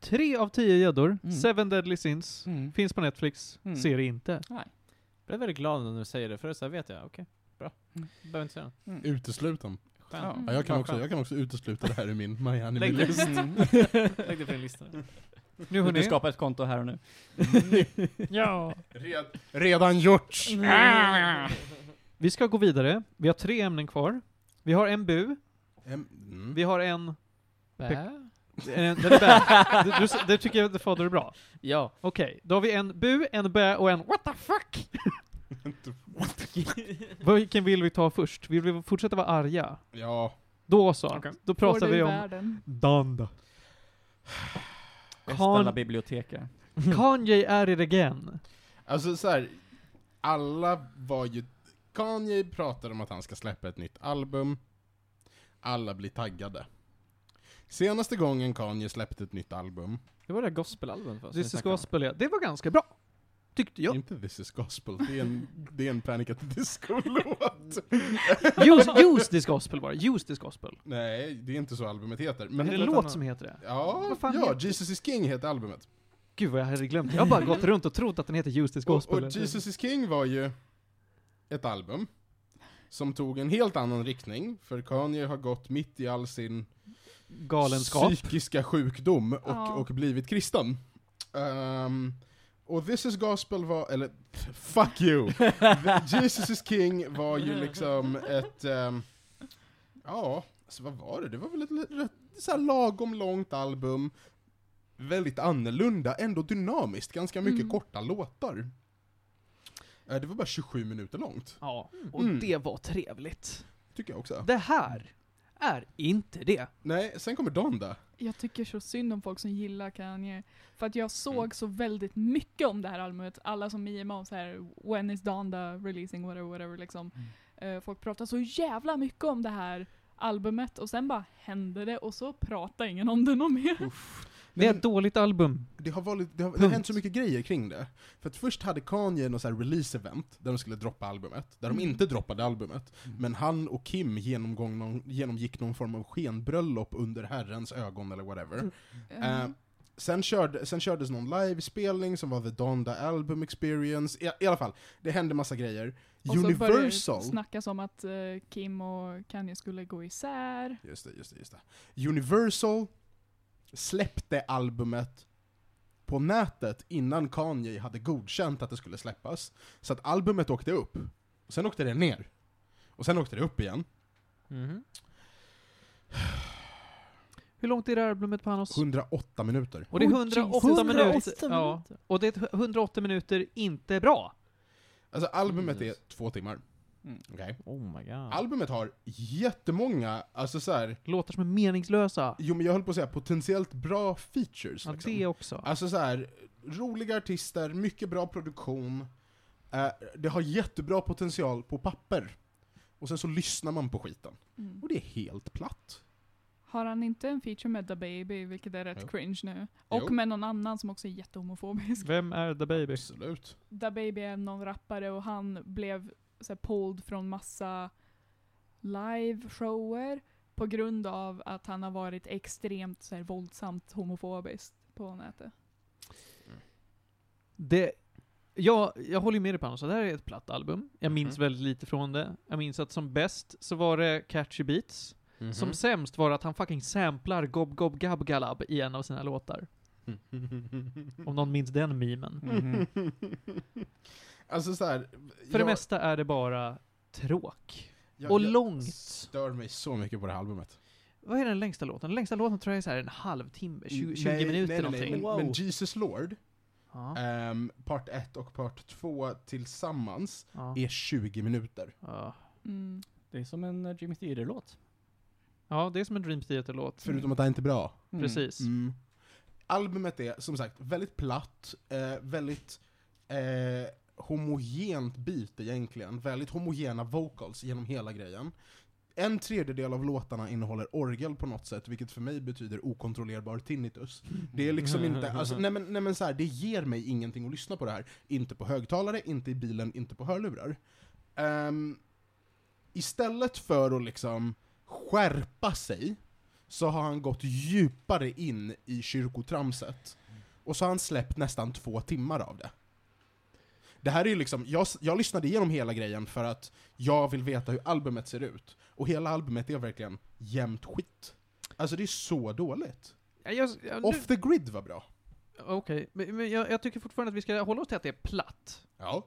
Tre av tio gäddor. Mm. Seven Deadly Sins. Mm. Finns på Netflix. Mm. Ser det inte. Nej. Jag blev väldigt glad när du säger det, för så vet jag, okej, bra. Mm. Behöver inte säga något. Mm. Utesluten. Ja. Ja, jag, kan också, jag kan också utesluta det här ur min My Lägg det. Anime-list. Mm. Lägg det på din lista. Nu Du hörni. skapar ett konto här och nu. Ja. Red, redan gjort! Vi ska gå vidare. Vi har tre ämnen kvar. Vi har en bu. Mm. Vi har en... Bä? en den är bä. Du, du, det tycker jag att fader är bra. Ja. Okej, då har vi en bu, en bä och en what the fuck? Vilken vill vi ta först? Vill vi fortsätta vara arga? Ja, Då så. Okej. Då pratar vi om världen. Bästa Kan- alla biblioteker. Kanye är it again. alltså så här. alla var ju... Kanye pratade om att han ska släppa ett nytt album. Alla blir taggade. Senaste gången Kanye släppte ett nytt album, Det var det gospelalbumet va? This is gospel, ja. Det var ganska bra. Tyckte jag. inte This is Gospel, det är en, det är en Panic at the Disco-låt. Use, use this gospel var det. Use this gospel. Nej, det är inte så albumet heter. Men är det en låt som heter det? Ja, ja heter- Jesus is King heter albumet. Gud vad jag hade glömt. Jag har bara gått runt och trott att den heter Use this Och, gospel. och Jesus is King var ju ett album som tog en helt annan riktning, för Kanye har gått mitt i all sin Galenskap. psykiska sjukdom och, Ja. och blivit kristen. Ehm, och This is Gospel var, eller fuck you! Jesus is King var ju liksom ett, ehm, ja, alltså vad var det? Det var väl ett rätt så här lagom långt album, väldigt annorlunda, ändå dynamiskt, ganska mycket Mm. korta låtar. Eh, Det var bara 27 minuter långt, Ja, och Mm. det var trevligt. tycker jag också. Det här är inte det. Nej, sen kommer Donda. Jag tycker så synd om folk som gillar Kanye. För att jag såg Mm. så väldigt mycket om det här albumet. Alla som mimar om så här when is Donda releasing, whatever, whatever liksom. Mm. Eh, folk pratar så jävla mycket om det här albumet och sen bara hände det och så pratar ingen om det någon mer. Det är ett dåligt album. Det har, varit, det, har, det har hänt så mycket grejer kring det. För att först hade Kanye här release-event, där de skulle droppa albumet, där de Mm. inte droppade albumet. Men han och Kim genomgång någon, genomgick någon form av skenbröllop under herrens ögon eller whatever. Eh, Eh, sen, körde, sen kördes någon livespelning som var The Donda Album Experience. I, I alla fall, det hände massa grejer. Och så började det Universal... snackas om att eh, Kim och Kanye skulle gå isär. Just det, just det, just det. Universal släppte albumet på nätet innan Kanye hade godkänt att det skulle släppas. Så att albumet åkte upp, och sen åkte det ner. Och sen åkte det upp igen. Mhm. Hur långt är det här albumet Panos? 108 minuter. Och det är Oh, 108 Jesus. minuter. 108 Ja. Och det är 108 minuter inte bra. Alltså albumet är två timmar. Mm. Okej. Oh my god. Albumet har jättemånga, alltså så här, Låtar som är meningslösa. jo men jag höll på att säga potentiellt bra features. Ja, liksom. det också. Alltså så här, roliga artister, mycket bra produktion. Eh, det har jättebra potential på papper. Och sen så lyssnar man på skiten. Mm. Och det är helt platt. Har han inte en feature med The Baby, vilket är rätt Jo. cringe nu? Och Jo. med någon annan som också är jättehomofobisk. Vem är The Baby? Absolut. The Baby är någon rappare och han blev så här, pulled från massa live-shower på grund av att han har varit extremt så här, våldsamt homofobisk på nätet. Det, jag, jag håller ju med dig Panos, det här är ett platt album. Jag minns Mhm. väldigt lite från det. Jag minns att som bäst så var det Catchy Beats. Mhm. Som sämst var det att han fucking samplar Gob Gob Gab Galab i en av sina låtar. Om någon minns den memen. Mhm. alltså så här, För det mesta är det bara tråk. jag, och jag långt. stör mig så mycket på det här albumet. Vad är den längsta låten? Den längsta låten tror jag är så här en halvtimme, 20, 20 Nej, minuter nej, nej, någonting. Wow. men, men Jesus Lord, Ja, ehm, part 1 och part 2 tillsammans, ja, är 20 minuter. ja. Mm. Det är som en eh, Jimmy Theater-låt. ja, det är som en Dream Theater-låt. Förutom att det inte är bra. Mm. Precis. Mm. Albumet är som sagt väldigt platt, eh, väldigt eh, homogent beat egentligen, väldigt homogena vocals genom hela grejen. En tredjedel av låtarna innehåller orgel på något sätt, vilket för mig betyder okontrollerbar tinnitus. Det är liksom inte, alltså, nej men, nej men så här, det ger mig ingenting att lyssna på det här. Inte på högtalare, inte i bilen, inte på hörlurar. Ehm, istället för att liksom skärpa sig, så har han gått djupare in i kyrkotramset. Och så har han släppt nästan två timmar av det. Det här är ju liksom, jag, jag lyssnade igenom hela grejen för att jag vill veta hur albumet ser ut. Och hela albumet är verkligen jämnt skit. Alltså det är så dåligt. Ja, jag, ja, nu- Off the grid var bra. Okej, men, men jag, jag tycker fortfarande att vi ska hålla oss till att det är platt. Ja.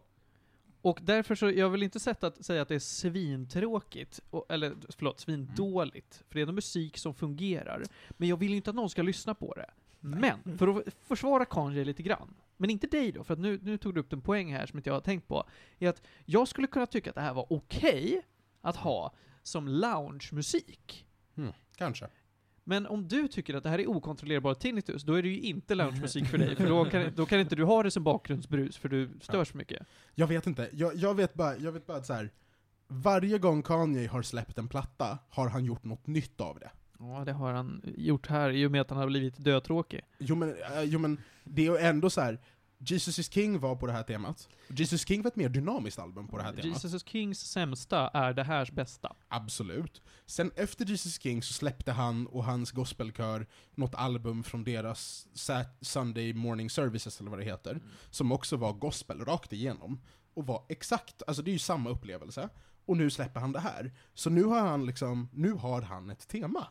Och därför så, jag vill inte sätta att, säga att det är svintråkigt, och, eller förlåt, svindåligt. För det är ändå musik som fungerar. Men jag vill ju inte att någon ska lyssna på det. Men, för att försvara Kanye lite grann, men inte dig då, för att nu, nu tog du upp en poäng här som inte jag har tänkt på, är att jag skulle kunna tycka att det här var okej att ha som loungemusik. Kanske. Men om du tycker att det här är okontrollerbar tinnitus, då är det ju inte loungemusik för dig, för då kan, då kan inte du ha det som bakgrundsbrus, för du störs för mycket. Jag vet inte, jag, jag vet bara, jag vet bara att så här. varje gång Kanye har släppt en platta har han gjort något nytt av det. Ja, det har han gjort här i och med att han har blivit dötråkig. Jo men, eh, jo, men det är ju ändå så här. Jesus is King var på det här temat. Jesus King var ett mer dynamiskt album på det här temat. Jesus is Kings sämsta är det härs bästa. Absolut. Sen efter Jesus King så släppte han och hans gospelkör något album från deras Sunday Morning Services, eller vad det heter, som också var gospel rakt igenom. Och var exakt, alltså det är ju samma upplevelse. Och nu släpper han det här. Så nu har han liksom, nu har han ett tema.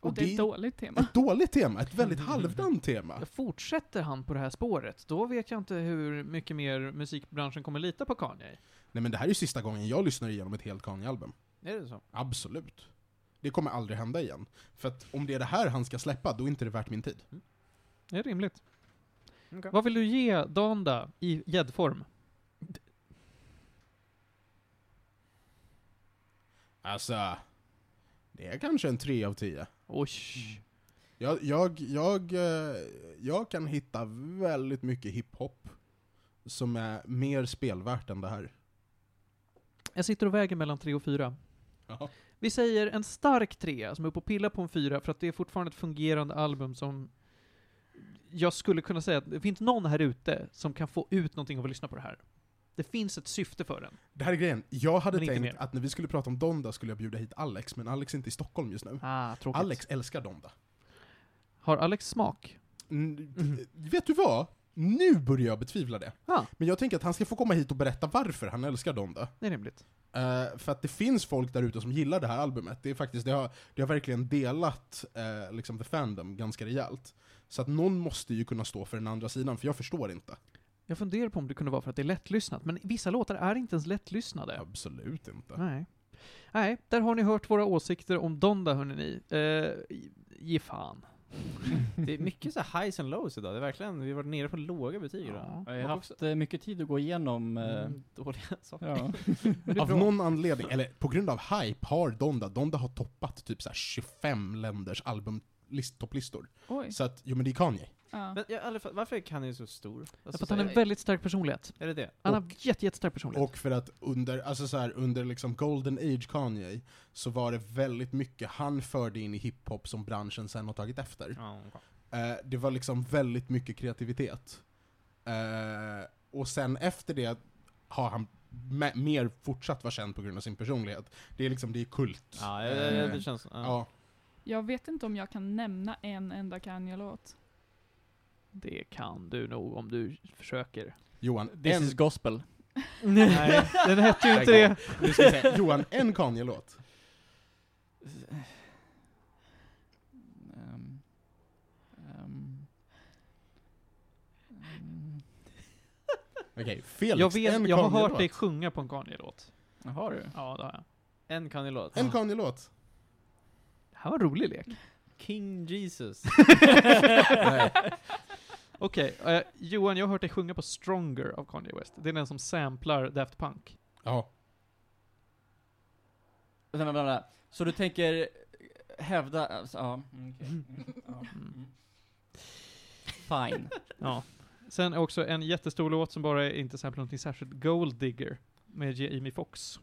Och, det är ett dåligt tema. Ett dåligt tema, ett väldigt halvdant tema. Fortsätter han på det här spåret, då vet jag inte hur mycket mer musikbranschen kommer lita på Kanye. Nej men det här är ju sista gången jag lyssnar igenom ett helt Kanye-album. Är det så? Absolut. Det kommer aldrig hända igen. För att om det är det här han ska släppa, då är inte det värt min tid. Det är rimligt. Okej. Vad vill du ge Donda i gäddform? Alltså, det är kanske en 3 av 10. Oj. Jag, jag, jag, eh, jag kan hitta väldigt mycket hiphop som är mer spelvärt än det här. Jag sitter och väger mellan tre och fyra. Vi säger en stark trea som är uppe och pillar på en fyra för att det är fortfarande ett fungerande album som jag skulle kunna säga att det finns någon här ute som kan få ut någonting av att lyssna på det här. Det finns ett syfte för den. Det här är grejen, jag hade Men tänkt att när vi skulle prata om Donda skulle jag bjuda hit Alex, men Alex är inte i Stockholm just nu. Ah, tråkigt. Alex älskar Donda. Har Alex smak? n- Mhm. vet du vad? Nu börjar jag betvivla det. Ja. Men jag tänker att han ska få komma hit och berätta varför han älskar Donda. Det är rimligt. Eh, för att det finns folk där ute som gillar det här albumet. Det, är faktiskt, det, har, det har verkligen delat eh, liksom the fandom ganska rejält. Så att någon måste ju kunna stå för den andra sidan, för jag förstår inte. Jag funderar på om det kunde vara för att det är lättlyssnat, men vissa låtar är inte ens lättlyssnade. Absolut inte. Nej. Nej, där har ni hört våra åsikter om Donda, hörni ni. Eh, ge fan. Det är mycket så här highs and lows idag, det är verkligen, vi har varit nere på låga betyg idag. Ja. Jag har haft eh, mycket tid att gå igenom. eh, Mm, dåliga saker. ja. Av bra. någon anledning, eller på grund av hype, har Donda, Donda har toppat typ så här 25 länders. Oj. Så att, jo men det är Kanye. Ja. Men jag, har aldrig fatt- varför är Kanye så stor? Alltså, Därför att han är här- en väldigt stark personlighet. Är det det? Han har jätte, jättestark personlighet. Och för att under, alltså så här, under liksom golden age Kanye, så var det väldigt mycket han förde in i hiphop som branschen sen har tagit efter. Ja, okej. Eh, det var liksom väldigt mycket kreativitet. Eh, och sen efter det har han me- mer fortsatt vara känd på grund av sin personlighet. Det är liksom, det är kult. Ja, ja, ja, Eh, det känns... Ja. ja. Jag vet inte om jag kan nämna en enda Kanye-låt. Det kan du nog om du försöker. Johan, This en, is gospel. Nej, den hette ju inte det. nu ska se. Johan, en Kanye-låt. Ehm, ehm, ehm, Okej, Felix, Jag, vet, en jag har hört dig sjunga på en Kanye-låt. Har du? Ja, det har jag. En Kanye-låt. En Kanye-låt. Det här var en rolig lek. King Jesus. Nej. Okej, eh, Johan, jag har hört dig sjunga på Stronger av Kanye West. Det är den som samplar Daft Punk. Ja. Vänta, vänta, vänta. Så du tänker hävda, alltså, ja, mm, okej. Mm, ja, Mm. mm. Fine. Ja. Sen är också en jättestor låt som bara är inte samplar någonting särskilt, Gold Digger, med Jamie Foxx.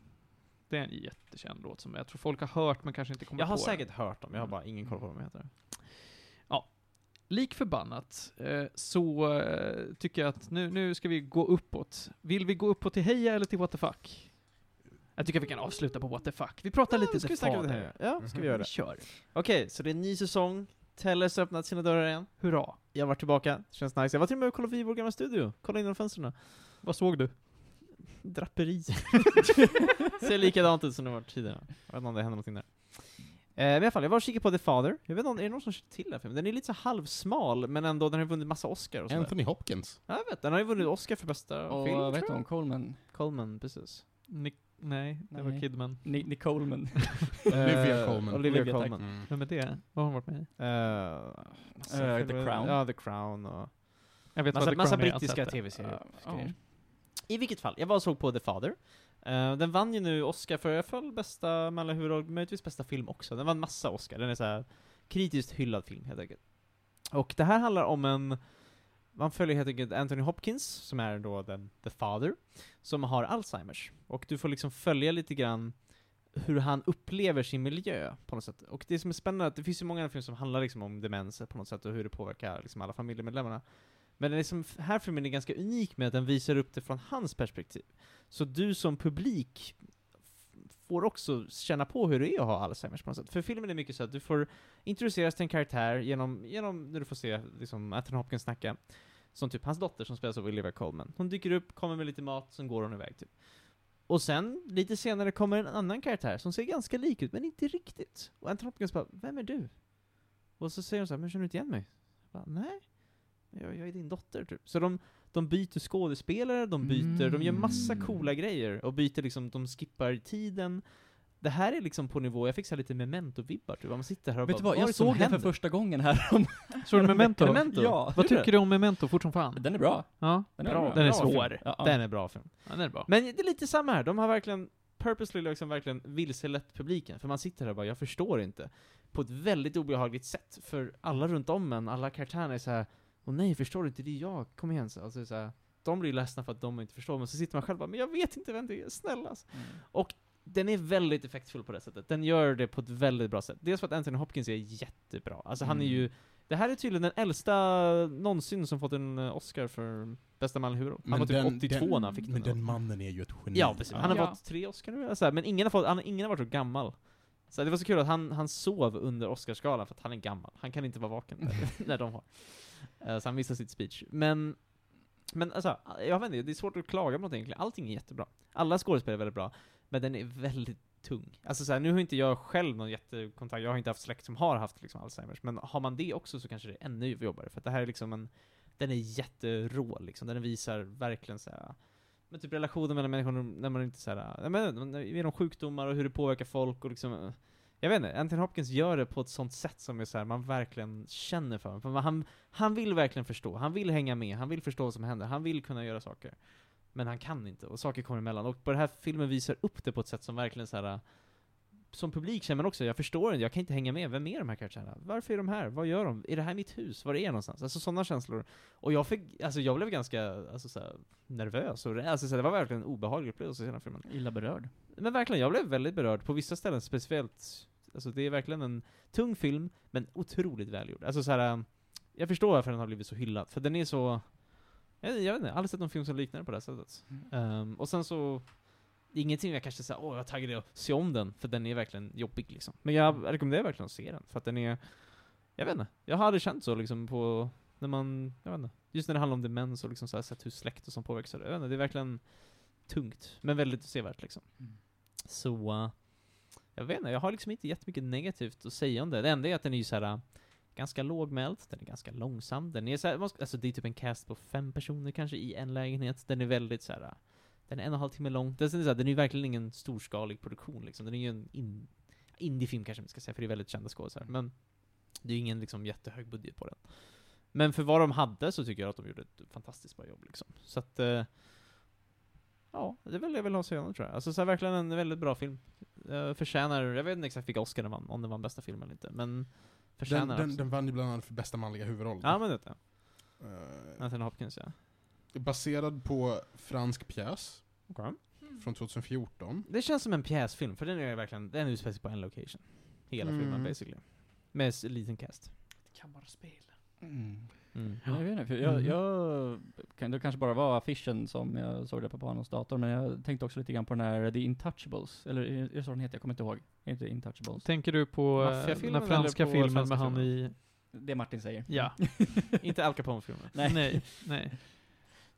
Det är en jättekänd låt som jag tror folk har hört men kanske inte kommer Jag har på säkert den. hört dem, jag har bara ingen koll på vad de heter. Lik förbannat eh, så eh, tycker jag att nu, nu ska vi gå uppåt. Vill vi gå uppåt till Heja eller till What the fuck? Jag tycker vi kan avsluta på What the fuck. Vi pratar lite ska The Father. här? Ja, ska vi göra Vi kör. Okej, så det är en ny säsong. Tellers har öppnat sina dörrar igen. Hurra. Jag har varit tillbaka, känns nice. Jag var till och med och kollade förbi vår gamla studio. Kolla in genom fönstren. Vad såg du? Draperi. Ser likadant ut som det var tidigare. Jag vet inte om det händer någonting där. Eh, men i alla fall, jag var och kikade på The Father. Jag vet inte är det någon som känner till den filmen? Den är lite så halvsmal, men ändå, den har vunnit massa Oscar och sådär. Anthony Hopkins. Ja, jag vet, den har ju vunnit Oscar för bästa Och film, vad jag. om Coleman? Coleman, precis. Nick, nej, det var Nej. Kidman. Nick, Nick Coleman. Olivia Eh, Colman. Olivia, Olivia, tack. Colman. Mm. Vem är det? Vad har hon varit med i? Massa Eh, The. Crown. Ja, The Crown och Jag vet massa, vad The massa Crown brittiska tv-serier. Ja. grejer. I vilket fall, jag var och såg på The Father. Uh, den vann ju nu Oscar för, jag föll bästa mellan huvudroll, möjligtvis bästa film också. Den vann massa Oscar, den är så här kritiskt hyllad film helt enkelt. Och det här handlar om en, man följer helt enkelt Anthony Hopkins, som är då den, the father, som har Alzheimers. Och du får liksom följa lite grann hur han upplever sin miljö på något sätt. Och det som är spännande är att det finns ju många filmer som handlar liksom om demens på något sätt och hur det påverkar liksom alla familjemedlemmarna. Men den som, här filmen är ganska unik med att den visar upp det från hans perspektiv. Så du som publik får också känna på hur det är att ha Alzheimers på något sätt. För filmen är mycket så att du får introduceras till en karaktär genom, genom när du får se liksom, Anthony Hopkins snacka. Som typ hans dotter som spelas av Olivia Colman. Hon dyker upp, kommer med lite mat, sen går hon iväg typ. Och sen, lite senare, kommer en annan karaktär som ser ganska lik ut, men inte riktigt. Och Anthony Hopkins bara, vem är du? Och så säger hon så här, men känner du inte igen mig? Jag bara, Nej. Jag, jag är din dotter, typ. Så de, de byter skådespelare, de byter, de gör massa Mm. coola grejer. Och byter liksom, de skippar tiden. Det här är liksom på nivå, jag fick så lite memento-vibbar typ. Man sitter här och Vet du bara, vad, är det jag såg den för händer?" första gången här om... Såg du Memento? Memento? Ja. Vad tycker du om Memento fort som fan? Den är bra. Ja, Den Bra. bra. den är bra svår. Ja, ja. Den är bra film. Ja, den är bra. Men det är lite samma här, de har verkligen purposely liksom verkligen vilselett publiken. För man sitter här och bara, jag förstår inte. På ett väldigt obehagligt sätt. För alla runt om en, alla karaktärerna är så här. Åh nej, förstår du inte? Det är jag, kom igen så. Alltså, så här, de blir ledsna för att de inte förstår, men så sitter man själv och bara, men jag vet inte vem det är, snälla alltså. Mm. Den är väldigt effektfull på det sättet. Den gör det på ett väldigt bra sätt. Dels för att Anthony Hopkins är jättebra. Alltså han är Mm. ju, det här är tydligen den äldsta någonsin som fått en eh, Oscar för bästa manliga huvudroll. Han Men var typ den- 82 den- när han fick Men den. den mannen är ju ett geni. Ja, precis. Han har Ja. fått tre Oscar nu, alltså, men ingen har, fått, han, ingen har varit så gammal. Så det var så kul att han, han sov under Oscarsgalan för att han är gammal. Han kan inte vara vaken när de har. Eh, så han missade sitt speech. Men, men alltså, jag vet inte, det är svårt att klaga på något egentligen. Allting är jättebra. Alla skådespelare är väldigt bra, men den är väldigt tung. Alltså så här, nu har inte jag själv någon jättekontakt, jag har inte haft släkt som har haft liksom Alzheimers, men har man det också så kanske det är ännu jobbigare, för att det här är liksom en, den är jätterå liksom, den visar verkligen så här, men typ relationen mellan människor när man inte såhär, genom sjukdomar och hur det påverkar folk och liksom, jag vet inte, Anthony Hopkins gör det på ett sånt sätt som är så här, man verkligen känner för honom. För han, han vill verkligen förstå, han vill hänga med, han vill förstå vad som händer, han vill kunna göra saker. Men han kan inte, och saker kommer emellan. Och på den här filmen visar upp det på ett sätt som verkligen så här. Som publik känner man också, jag förstår inte, jag kan inte hänga med, vem är de här karaktärerna? Varför är de här? Vad gör de? Är det här mitt hus? Var är jag någonstans? Alltså sådana känslor. Och jag fick, alltså jag blev ganska, alltså så här, nervös och alltså så här, det var verkligen en obehaglig upplevelse i den här filmen. Illa berörd. Men verkligen, jag blev väldigt berörd på vissa ställen speciellt. Alltså det är verkligen en tung film, men otroligt välgjord. Alltså så här, jag förstår varför den har blivit så hyllad, för den är så jag, jag vet inte, jag har aldrig sett någon film som liknar på det här sättet. Um, och sen så, ingenting jag kanske säger åh jag är taggad att se om den, för den är verkligen jobbig liksom. Men jag rekommenderar verkligen att se den, för att den är, jag vet inte, jag har aldrig känt så liksom på, när man, jag vet inte, just när det handlar om demens och liksom så här, sett hur släkt och sånt påverkas det. Jag vet inte, det är verkligen tungt, men väldigt sevärt liksom. Mm. Så, uh, jag vet inte, jag har liksom inte jättemycket negativt att säga om det. Det enda är att den är ju såhär, äh, ganska lågmäld, den är ganska långsam, den är såhär, alltså det är typ en cast på fem personer kanske i en lägenhet, den är väldigt såhär. Äh, den är en och en halv timme lång, den är, såhär, den är ju verkligen ingen storskalig produktion liksom, den är ju en in, indiefilm kanske man ska säga, för det är väldigt kända skådisar, men det är ju ingen liksom jättehög budget på den. Men för vad de hade så tycker jag att de gjorde ett fantastiskt bra jobb liksom. Så att, eh, ja, det väl det jag vill ha den, tror jag. Alltså så här, verkligen en väldigt bra film. Eh, förtjänar, jag vet inte exakt vilka Oscar den vann, om den vann bästa film eller inte, men Den, förtjänar den, absolut. den vann ju bland annat för bästa manliga huvudroll. Ja men det är Eh, Anthony Hopkins ja. baserad på fransk pjäs Okay. från 2014. Det känns som en pjäsfilm, för den är verkligen, den utspelar sig på en location. Hela Mm. filmen basically. Med s- liten cast. Kammarspel. Mm. Mm. Jag vet inte, för jag, Mhm. jag det kanske bara var affischen som jag såg det på Panos dator, men jag tänkte också lite grann på den här The Intouchables, eller är det så den heter? Jag kommer inte ihåg. Är inte Intouchables? Tänker du på eh, den franska på filmen med han i... Det Martin säger. Ja. Inte Al Capone-filmen. Nej. nej, nej.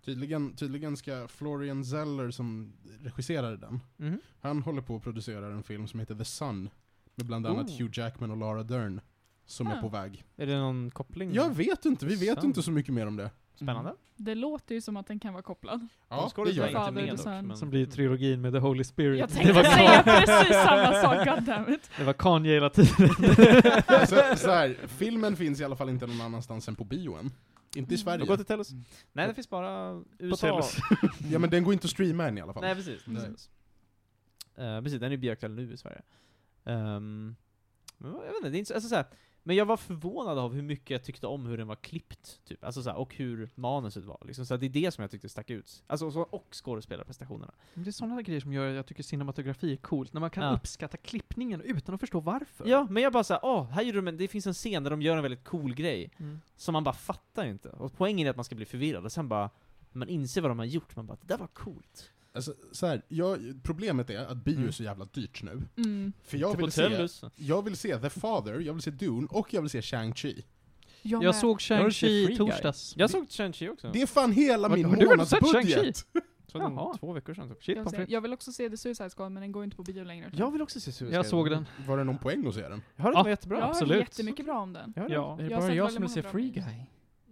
Tydligen, tydligen ska Florian Zeller som regisserade den, Mhm. han håller på att producera en film som heter The Sun, med bland annat Oh. Hugh Jackman och Laura Dern, som är Ah. på väg. Är det någon koppling? Jag vet inte, vi vet Sun. inte så mycket mer om det. Spännande. Det låter ju som att den kan vara kopplad. Ja, De det gör inte med dock, men... Som blir trilogin med The Holy Spirit. Jag det, tänkte var säga precis samma sak, goddammit. det var Kanye hela tiden. så, så här, filmen finns i alla fall inte någon annanstans än på bio än. Inte i Har Sverige. gått till Tellus? Nej, det finns bara USA. Ja men den går inte att streama än i alla fall. Nej, precis. Mm. precis. Eh, precis, den är bioaktuell nu i Sverige. Men jag vet inte, det är inte så, alltså så här, men jag var förvånad av hur mycket jag tyckte om hur den var klippt, typ. Alltså så här, och hur manuset var. Liksom. Så det är det som jag tyckte stack ut. Alltså, så, och skådespelarprestationerna. Det är sådana grejer som gör att jag tycker cinematografi är coolt, när man kan Ja. uppskatta klippningen utan att förstå varför. Ja, men jag bara såhär, åh, här gjorde de en, det finns en scen där de gör en väldigt cool grej, Mm. som man bara fattar inte. Och poängen är att man ska bli förvirrad, och sen bara, man inser vad de har gjort, man bara, det där var coolt. Alltså, så här, jag, problemet är att bio Mm. är så jävla dyrt nu. Mm. För jag Typ vill, se, jag vill se The Father, jag vill se Dune och jag vill se Shang-Chi. Jag, Jag såg Shang-Chi i torsdags. Jag såg Shang-Chi också. Det är fan hela Har- min har du väl sett månadsbudget! såg den två veckor sedan. typ. Shit, jag, ser, jag vill också se The Suicide Squad, men den går inte på bio längre. Jag vill också se Suicide Jag såg den. Var det någon poäng att se den? Jag hörde att den var jättebra. jag absolut. jättemycket bra om den. Jag hörde Ja. Är det Jag bara jag som vill se Free Guy?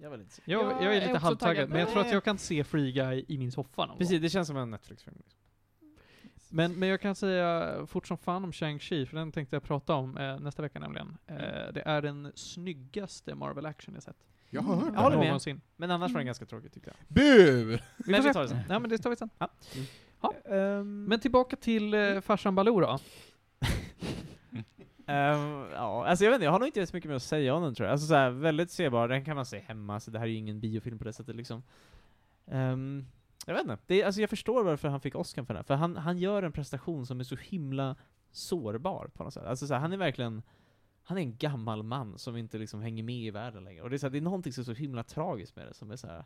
Jag vill inte se. Jag, Jag jag är lite halvtaggad, taggad men jag tror att jag kan se Free Guy i min soffa någon gång. Precis, det känns som en Netflix-film. Men, men jag kan säga fort som fan om Shang-Chi, för den tänkte jag prata om eh, nästa vecka nämligen. Eh, det är den snyggaste Marvel Action jag sett. Jag har hört Jag det. håller med. Någonsin. Men annars var den Mm. ganska tråkig tyckte jag. Bu! Vi Men får vi se. tar det sen. Ja, men det tar vi sen. Ja. Mm. Ja. Ehm, Men tillbaka till eh, farsan Baloo då. Ehm, ja, alltså jag vet inte, jag har nog inte så mycket mer att säga om den tror jag. Alltså såhär, väldigt sebar, den kan man se hemma, så det här är ju ingen biofilm på det sättet liksom. Ehm, jag vet inte, det alltså jag förstår varför han fick Oscar för den här, för han, han gör en prestation som är så himla sårbar på något sätt. Alltså såhär, han är verkligen, han är en gammal man som inte liksom hänger med i världen längre. Och det är, så här, det är någonting som är så himla tragiskt med det, som är så här.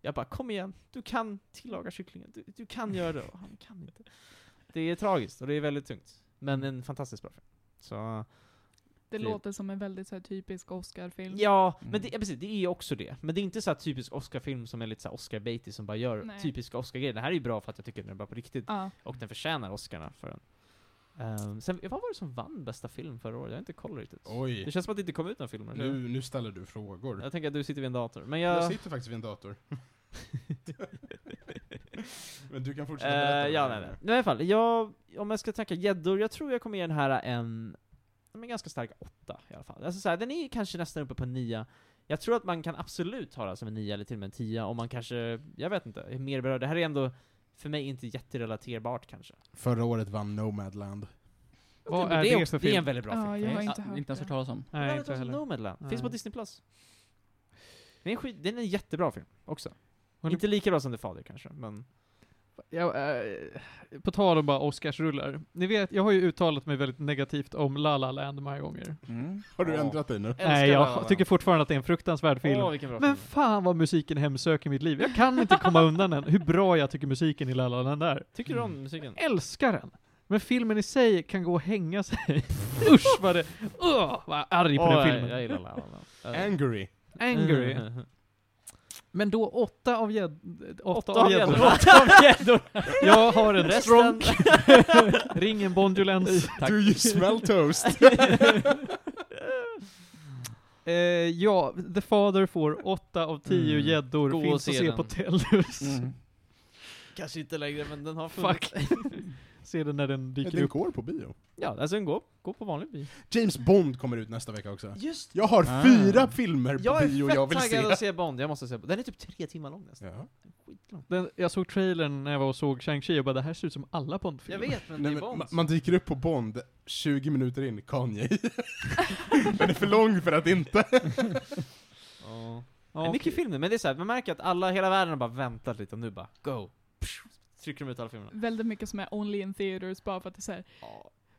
jag bara kom igen, du kan tillaga kycklingen, du, du kan göra det, och han kan inte. Det är tragiskt, och det är väldigt tungt. Men en fantastiskt bra film. Så, Det Typ. låter som en väldigt så här, typisk Oscar-film. Ja, Mm. men det, ja, precis, det är ju också det. Men det är inte så här typisk Oscar-film som är lite så Oscar-baitig som bara gör Nej. typiska Oscar-grejer. Det här är ju bra för att jag tycker den är bra på riktigt. Ja. Och den förtjänar Oscarna för den. Ehm, sen, vad var det som vann bästa film förra året? Jag har inte koll riktigt. Det Oj, känns som att det inte kom ut några filmer. nu, nu ställer du frågor. Jag tänker att du sitter vid en dator. Men Jag jag... sitter faktiskt vid en dator. Men du kan fortsätta berätta. Eh, vad ja, det nej, nej. Men I alla fall, jag, om jag ska tänka gäddor, jag tror jag kommer ge den här en, ja, men ganska stark åtta i alla fall. Alltså så här, den är kanske nästan uppe på en nia. Jag tror att man kan absolut ha den som en nia eller till och med en tia om man kanske, jag vet inte, är mer berörd. Det här är ändå, för mig, inte jätterelaterbart kanske. Förra året vann Nomadland. Vad det, är det, det för det är film? en väldigt bra Ja, film. jag har Ja, inte hört inte ens det. hört talas om. Nej, inte heller. Nomadland. Finns på. Disney+. Plus. Det är en, skit, det är en jättebra film också. Inte lika bra som The Father kanske, men... Ja, eh, på tal om bara Oscarsrullar. Ni vet, jag har ju uttalat mig väldigt negativt om La La Land många gånger. Mm. Har du Ja. ändrat dig nu? Nej, La La jag tycker fortfarande att det är en fruktansvärd film. Åh, vilken bra Men film. fan vad musiken hemsöker mitt liv. Jag kan inte komma undan den, hur bra jag tycker musiken i La La Land är. Tycker du om musiken? Älskar den! Men filmen i sig kan gå och hänga sig. Usch vad det... Åh, vad arg på Åh, den jag- filmen. Jag gillar La La Land. Angry. Angry. Mm. Men då åtta av gädd... Åtta, Åtta av av gäddor. gäddor. Åtta av gäddor. Jag har en Resten- stronk. Ring en bondulens. Tack. Do you smell toast? Eh, ja, The Father får åtta av tio Mm. gäddor. Och Finns se att se den. på Tellus. Mm. Kanske inte längre, men den har Fuck. Se den när den dyker Den upp. går på bio. Ja, alltså gå, gå på vanlig bio. James Bond kommer ut nästa vecka också. Just Jag har Ah. fyra filmer på Jag är bio fett jag vill taggad se. att se Bond, jag måste se Den är typ tre timmar lång nästan. Ja. Skitlång. Den, jag såg trailern när jag var och såg Shang-Chi och bara det här ser ut som alla Jag Bond-filmer. vet, men Nej, det är Bond. ma- man dyker upp på Bond 20 minuter in, Kanye. Den är för lång för att inte. Ja. Ja, Det är mycket okej. film nu, men det är så här, man märker att alla, hela världen har bara väntat lite och nu bara go. Trycker de ut alla filmerna. Väldigt mycket som är only in theaters bara för att det är såhär,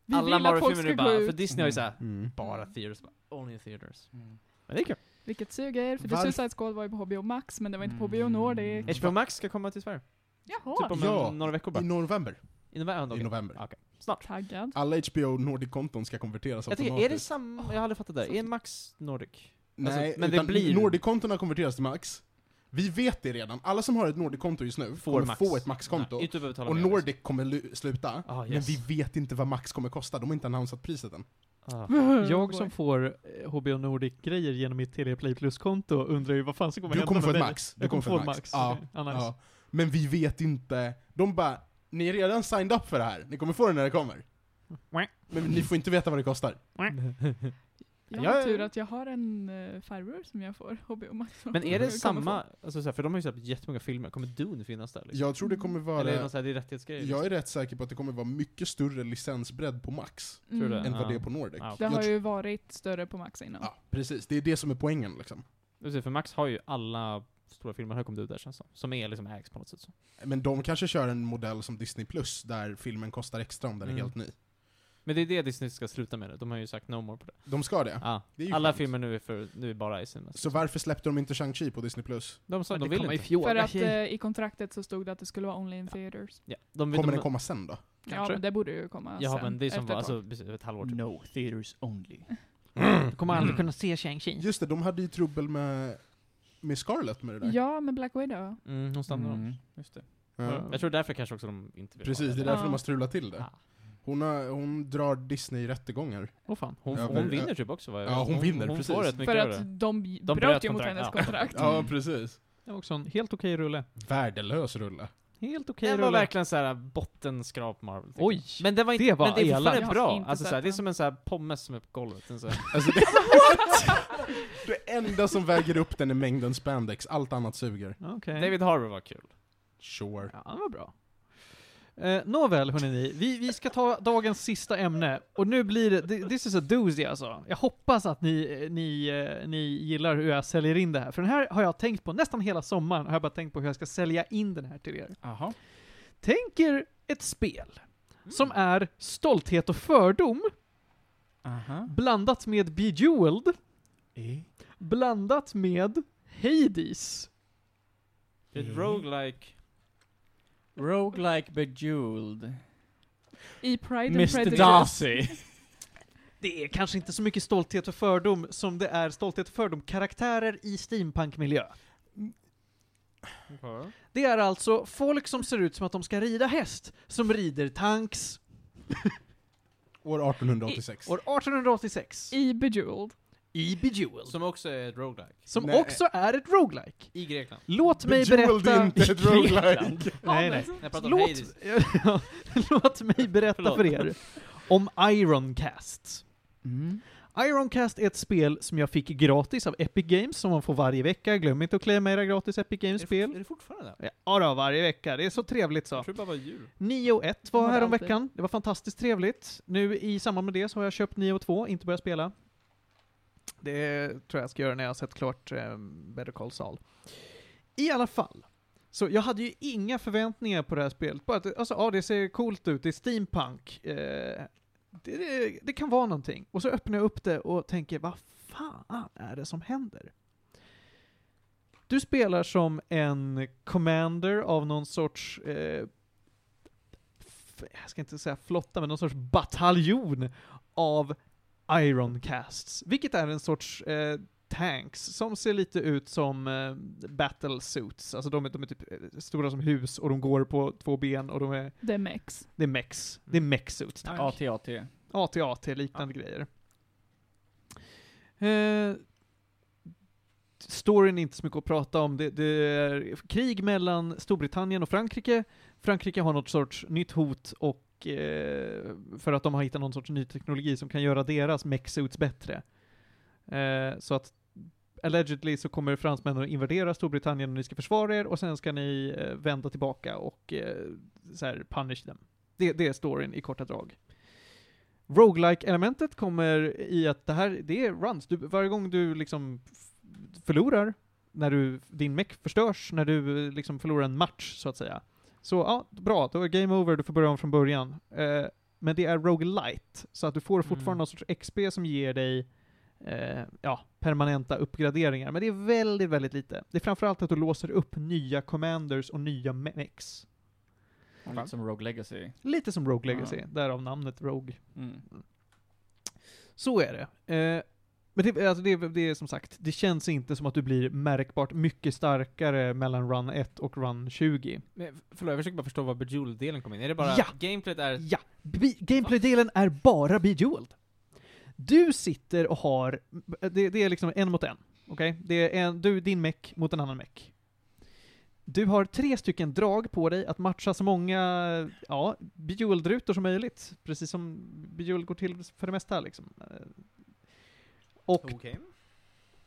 vi alla vill att folk Marvel-filmer gå bara, ut. för Disney har ju såhär, Mm. bara theaters, bara, only in theaters. Mm. Men det är kul. Vilket suger, för The Suicide Squad var ju på HBO Max, men det var inte på HBO Mm. Nordic. HBO Max ska komma till Sverige. Jaha, Typ om Ja, några veckor bara. I november. I november? I okej. november. Ja, okej. Snart. taggad. Alla HBO Nordic-konton ska konverteras Jag tänker, är det automatiskt. samma, jag har aldrig fattat det. Är Max Nordic? Nej, alltså, men det utan blir- Nordic-kontona konverteras till Max. Vi vet det redan. Alla som har ett Nordic-konto just nu Får kommer Max. få ett Max-konto. Nej, Och Nordic kommer lu- sluta. Ah, Men yes. vi vet inte vad Max kommer kosta. De har inte annonsat priset än. Ah. Jag som får eh, HBO Nordic-grejer genom mitt Telia Play Plus-konto undrar ju vad fan som kommer Du hända kommer med ett mig. Max. Du kommer kommer få få ett Max. Ja, Okej. Ah, nice. ja. Men vi vet inte. De bara, ni är redan signed up för det här. Ni kommer få det när det kommer. Men ni får inte veta vad det kostar. Jag Jag har är- tur att jag har en uh, farbror som jag får HBO Max. Men är det samma, alltså, så här, för de har ju släppt jättemånga filmer, kommer Dune finnas där? Liksom? Jag tror det kommer Eller är det vara... någon sån här, det är rättighetsgrejer? Jag är rätt säker på att det kommer vara mycket större licensbredd på Max. Det? Än vad Ja. det är på Nordic. Ja, Det Jag har ju varit större på Max innan. Ja, precis. Det är det som är poängen liksom. Precis, för Max har ju alla stora filmer har kommit ut där känns det som. Som är liksom ägs på något sätt så. Men de kanske kör en modell som Disney Plus, där filmen kostar extra om den är Mm. helt ny. Men det är det Disney ska sluta med nu, de har ju sagt no more på det. De ska det. Ja. Det är ju Alla skönt. filmer nu är för, nu är bara i cinema. Så varför släppte de inte Shang-Chi på Disney Plus? De sa, Men de vill i inte. fjol. För att eh, i kontraktet så stod det att det skulle vara only in theaters. Ja, de Kommer de, den komma sen då? Ja, Kanske. men det borde ju komma Ja sen. men det är som efter var, ett tag. alltså, precis, ett halvår typ. No theaters only. Du kommer aldrig kunna se Shang-Chi. Just det, de hade ju trubbel med, med Scarlett med det där. Ja, med Black Widow. Mm, hon stannar Mm. dem. Just det. Ja. Jag tror därför kanske också de inte vill ha Precis, det är därför Ja. de har strulat till det. Ja. Hon, har, hon drar Disney i rättegångar. Åh fan. Hon, Ja, hon men- vinner typ också va? Ja, hon vinner, hon precis. Får rätt mycket För att de, De bröt bröt ju mot hennes ja. kontrakt. Ja, precis. Det var också en helt okej rulle. Värdelös rulle. Helt okej Den var verkligen såhär bottenskrap Marvel. Oj. Men det var inte, det var men det är fortfarande bra. Alltså såhär, det är som en såhär pommes som är på golvet. Så här. Alltså, det, det enda som väger upp den är mängden spandex, allt annat suger. Okej. David Harbour var kul. Sure. Ja, det var bra. Eh, nåväl, hörni, vi, vi ska ta dagens sista ämne. Och nu blir det, thi- this is a doozy alltså. Jag hoppas att ni, eh, ni, eh, ni gillar hur jag säljer in det här. För den här har jag tänkt på nästan hela sommaren, har jag bara tänkt på hur jag ska sälja in den här till er. Jaha. Tänk er ett spel som är stolthet och fördom Aha. blandat med Bejeweled, Eh. blandat med Hades. Ett Mm. roguelike. Roguelike Bejeweled. I Pride and Mr Prejudice. Darcy. Det är kanske inte så mycket stolthet och fördom som det är stolthet och fördom karaktärer i steampunk-miljö. Det är alltså folk som ser ut som att de ska rida häst, som rider tanks År 1886. år 1886 I Bejeweled. I Bejeweled. Som också är ett roguelike. Som Nej. också är ett roguelike. I Grekland. Låt mig Bejeweled berätta... är inte ett roguelike. Nej, nej. Låt, låt mig berätta för er om Ironcast. Mm. Ironcast är ett spel som jag fick gratis av Epic Games, som man får varje vecka. Glöm inte att klämma era gratis Epic Är det, Games-spel. är det fortfarande? Ja, då, varje vecka. Det är så trevligt så. Jag tror det bara var jul. Nio 1 var var det här om alltid. veckan. Det var fantastiskt trevligt. Nu i samband med det så har jag köpt Nio 2, inte börjat spela. Det tror jag jag ska göra när jag har sett klart eh, Better Call Saul. I alla fall. Så jag hade ju inga förväntningar på det här spelet. Bara att alltså, ja, det ser coolt ut, det är steampunk. Eh, det, det, det kan vara någonting. Och så öppnar jag upp det och tänker, vad fan är det som händer? Du spelar som en commander av någon sorts eh, jag ska inte säga flotta, men någon sorts bataljon av Ironcasts, vilket är en sorts eh, tanks som ser lite ut som eh, battle suits. Alltså de är, de är typ eh, stora som hus och de går på två ben och de är, Det är Mex. det är mechs. Det är mech suits, tack. AT-AT. AT-AT, liknande grejer. Eh, storyn är inte så mycket att prata om. Det, det är krig mellan Storbritannien och Frankrike. Frankrike har något sorts nytt hot och eh, för att de har hittat någon sorts ny teknologi som kan göra deras mech-suits bättre. Eh, så att allegedly så kommer fransmännen att invadera Storbritannien och ni ska försvara er och sen ska ni eh, vända tillbaka och eh, så här punish them. Det, det är storyn i korta drag roguelike elementet kommer i att det här, det är runs. Du, varje gång du liksom förlorar, när du, din mech förstörs, när du eh, liksom förlorar en match, så att säga. Så ja, bra, då är game over, du får börja om från början. Eh, men det är roguelite, så att du får fortfarande Mm. någon sorts XP som ger dig eh, ja, permanenta uppgraderingar. Men det är väldigt, väldigt lite. Det är framförallt att du låser upp nya commanders och nya mechs. Lite som Rogue Legacy. Lite som Rogue Ja. Legacy, därav namnet Rogue. Mm. Så är det. Eh, men det, alltså det, det är som sagt, det känns inte som att du blir märkbart mycket starkare mellan run 1 och run 20. Men, förlåt, jag försöker bara förstå var Bejeweled-delen kom in. Är det bara Ja. gameplayet är... Ja, Be- gameplay-delen är bara Bejeweled. Du sitter och har, det, det är liksom en mot en, okej? Det är en, du, din meck mot en annan meck. Du har tre stycken drag på dig att matcha så många, ja, Bejeweled-rutor som möjligt. Precis som Bejeweled går till för det mesta liksom. Och Okej.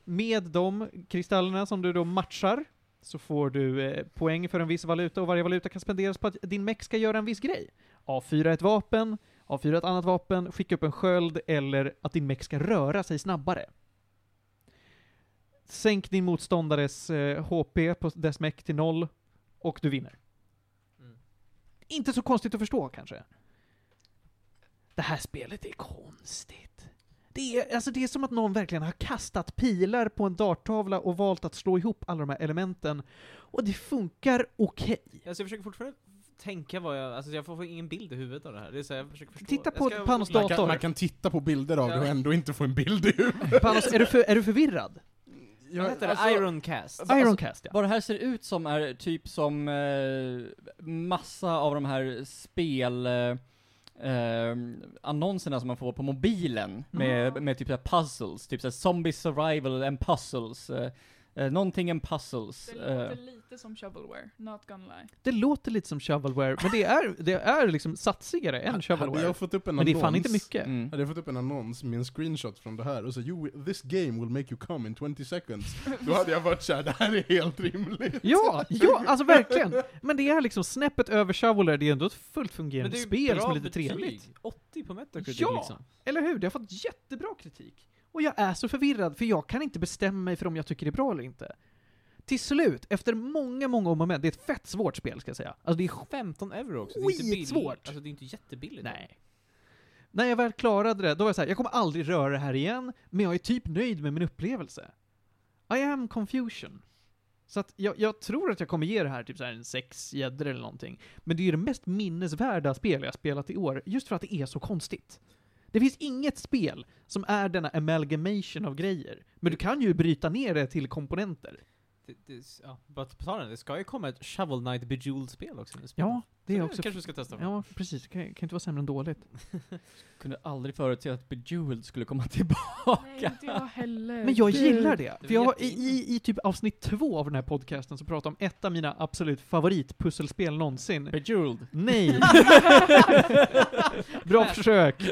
med de kristallerna som du då matchar så får du eh, poäng för en viss valuta och varje valuta kan spenderas på att din mech ska göra en viss grej. A4 ett vapen, A4 ett annat vapen, skicka upp en sköld eller att din mech ska röra sig snabbare. Sänk din motståndares eh, HP på dess mech till noll och du vinner. Mm. Inte så konstigt att förstå kanske. Det här spelet är konstigt. Det är, alltså det är som att någon verkligen har kastat pilar på en darttavla och valt att slå ihop alla de här elementen. Och det funkar okej. Alltså jag försöker fortfarande tänka vad jag... Alltså jag får ingen bild i huvudet av det här. Det är så jag försöker förstå. Titta Jag på Panos Man dator. kan, man kan titta på bilder av det och Ja. ändå inte få en bild i huvudet. Panos, är du, för, är du förvirrad? Vad heter det? alltså- Ironcast? Alltså, Ironcast ja. Vad det här ser ut som är typ som eh, massa av de här spel... Eh, eh, annonserna som man får på mobilen med, med typ så här puzzles, typ så här zombie survival and puzzles, eh, eh, någonting and puzzles. Det låter lite som shovelware, not gonna lie. Det låter lite som shovelware, men det är, det är liksom satsigare än Hade shovelware. jag fått upp en Men det är annons, fan inte mycket. Mm. Hade jag fått upp en annons med en screenshot från det här och så you, this game will make you come in 20 seconds. Då hade jag varit såhär, det här är helt rimligt. Ja, ja, alltså verkligen! Men det är liksom snäppet över shovelware, det är ändå ett fullt fungerande spel bra som är lite betyg. trevligt. 80 på Metacritic Ja! liksom. Eller hur? Det har fått jättebra kritik. Och jag är så förvirrad, för jag kan inte bestämma mig för om jag tycker det är bra eller inte. Till slut, efter många, många om och men, det är ett fett svårt spel ska jag säga. Alltså det är 15 euro också. Det är inte billigt. Skitsvårt. Alltså det är inte jättebilligt. Nej. När jag väl klarade det, då var jag såhär, jag kommer aldrig röra det här igen, men jag är typ nöjd med min upplevelse. I am confusion. Så att jag, jag tror att jag kommer ge det här typ så här en sex gäddor eller någonting. Men det är ju det mest minnesvärda spel jag spelat i år, just för att det är så konstigt. Det finns inget spel som är denna amalgamation av grejer. Men du kan ju bryta ner det till komponenter. Det, det, ja, bara på tal det, ska ju komma ett Shovel Knight Bejeweled-spel också. nu, spel. Ja, det är Så också... kanske du ska testa. Ja, precis. Kan, kan inte vara sämre än dåligt. Kunde aldrig förutse att Bejeweled skulle komma tillbaka. Nej, inte jag heller. Men jag gillar det. Det För jag, i, i, I typ avsnitt två av den här podcasten så pratar jag om ett av mina absolut favoritpusselspel någonsin. Bejeweled. Nej! Bra försök!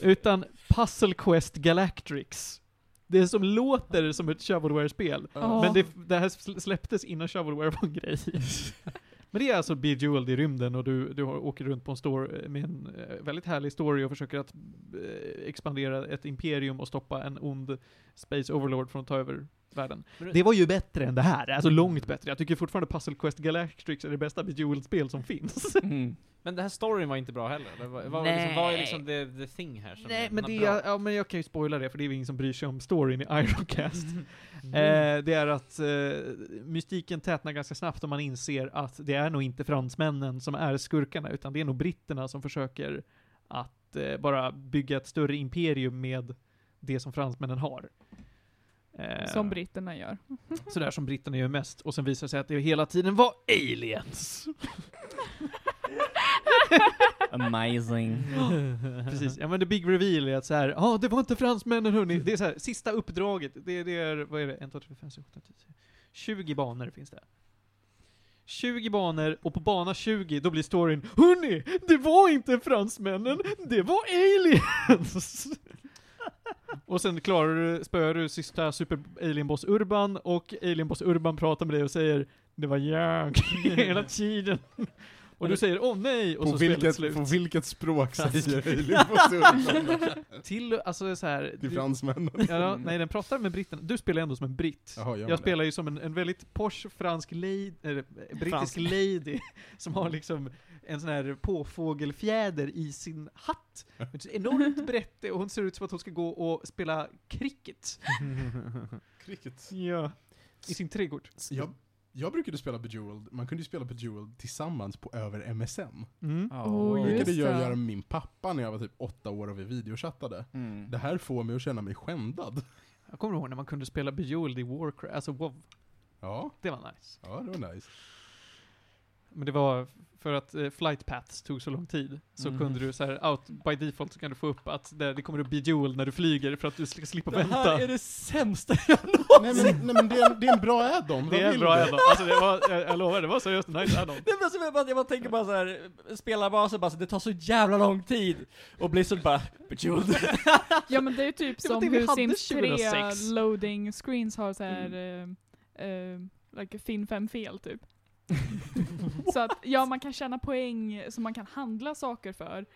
Utan Puzzle Quest Galactrix. Det som låter som ett shovelware-spel. Ja. Men det, det här sl- släpptes innan shovelware var en grej. Men det är alltså Bejeweled i rymden och du, du åker runt på en story eh, med en eh, väldigt härlig story och försöker att eh, expandera ett imperium och stoppa en ond Space Overlord från att ta över världen. Det- Det var ju bättre än det här, alltså långt bättre. Jag tycker fortfarande Puzzle Quest Galactrix är det bästa Bejeweled-spel som finns. Mm. Men den här storyn var inte bra heller. Det var, var, liksom, var är liksom the, the thing här som Nej, är- men det bra? är, ja men jag kan ju spoila det för det är ingen som bryr sig om storyn i Ironcast. Mm. Eh, det är att eh, mystiken tätnar ganska snabbt om man inser att det är nog inte fransmännen som är skurkarna, utan det är nog britterna som försöker att eh, bara bygga ett större imperium med det som fransmännen har. Eh, Som britterna gör. Sådär som britterna gör mest, och sen visar det sig att det hela tiden var aliens. Amazing. Precis, ja men the big reveal är att så här, ja ah, det var inte fransmännen hörni. Det är så här, sista uppdraget, det, det är, vad är det, 1, 2, 3, 4, 5, 6, 8, 10, 20 banor finns det. 20 banor, och på bana 20 då blir storyn Hörni! Det var inte fransmännen, det var aliens! Och sen klarar du, spöar du sista super alien boss Urban, och alien boss Urban pratar med dig och säger Det var jag, hela tiden. Och du säger åh nej, och På så spelet vilket, slut. på vilket språk säger Alien på surfen? Till, alltså så här. Till du- fransmännen. Ja, ja, nej, den pratar med britterna. Du spelar ändå som en britt. Jaha, Jag det? spelar ju som en, en väldigt posh fransk lady, eller, brittisk Fransk. lady, som har liksom en sån här påfågelfjäder i sin hatt. Ett enormt brett, och hon ser ut som att hon ska gå och spela cricket. Cricket. Ja. I sin trädgård. Jag, jag brukade spela Bejeweled, man kunde ju spela Bejeweled tillsammans på över MSN. Mm. Oh, brukade jag det. göra med min pappa när jag var typ åtta år och vi videochattade. Mm. Det här får mig att känna mig skändad. Jag kommer ihåg när man kunde spela Bejeweled i Warcraft, alltså WoW. Ja, Det var nice. ja det var nice. Men det var för att eh, flight paths tog så lång tid, så Mm. kunde du så här, out by default så kan du få upp att det, det kommer upp Bejeweled när du flyger för att du ska slippa Det vänta. här är det sämsta jag Nej men, nej, men det, är en, det är en bra add-on, Det är en bra add-on. Alltså det var, jag, jag lovar, det var seriöst en nice add-on. Det är alltså, jag, bara, jag bara tänker bara så här, spelarbasen bara så det tar så jävla lång tid. Och Blizzard bara, Bejeweled. Ja men det är typ Det var som det vi hur hade Sims 3 2006. loading screens har såhär, eh, eh, like fin fem fel typ. så att, ja man kan tjäna poäng som man kan handla saker för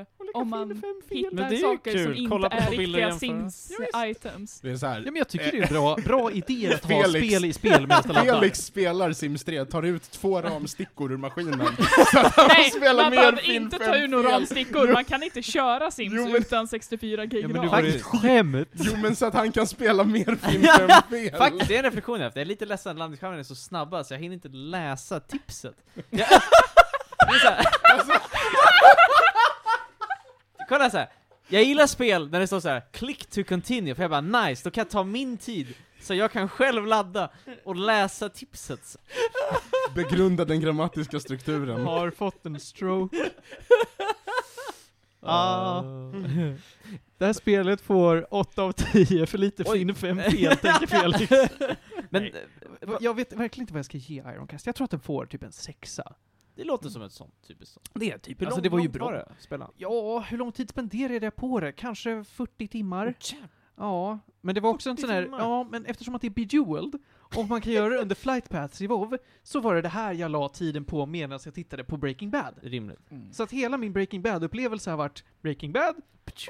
eh, om man hittar Men det är ju saker som kul. inte Kolla på är riktiga. Sims-items. Det är så här. Ja men jag tycker det är en bra, bra idé att ha Felix- spel i spel laddar. Felix spelar Sims 3, tar ut två ramstickor ur maskinen, så att han Nej, spelar man behöver inte 5 ta ur några ramstickor, man kan inte köra Sims Jo, men- utan 64 gig Ja men ram. ett skämt. Jo men så att han kan spela mer Fin 5 fel. Faktiskt, det är en reflektion jag haft. Jag är lite ledsen att landningsskärmarna är så snabba så jag hinner inte läsa tipset. Jag, det är så här. Kolla så här. Jag gillar spel när det står så här click to continue, för jag bara nice, då kan jag ta min tid. Så jag kan själv ladda och läsa tipset. Begrunda den grammatiska strukturen. Har fått en stroke. Ah. Det här spelet får 8 av 10 för lite Oj. fin 5 fel, tänker Felix. Men Nej. Jag vet verkligen inte vad jag ska ge Ironcast. Jag tror att den får typ en sexa. Det låter som ett sånt typiskt sånt. Det är typ, Hur alltså lång- det var ju bra. det? Spela? Ja, hur lång tid spenderade jag på det? Kanske 40 timmar? Ja, men det var också en 40 sån här, timmar? ja, men eftersom att det är Bejeweled, och man kan göra det under flight paths i WoW, så var det det här jag la tiden på medan jag tittade på Breaking Bad. Rimligt. Så att hela min Breaking Bad-upplevelse har varit Breaking Bad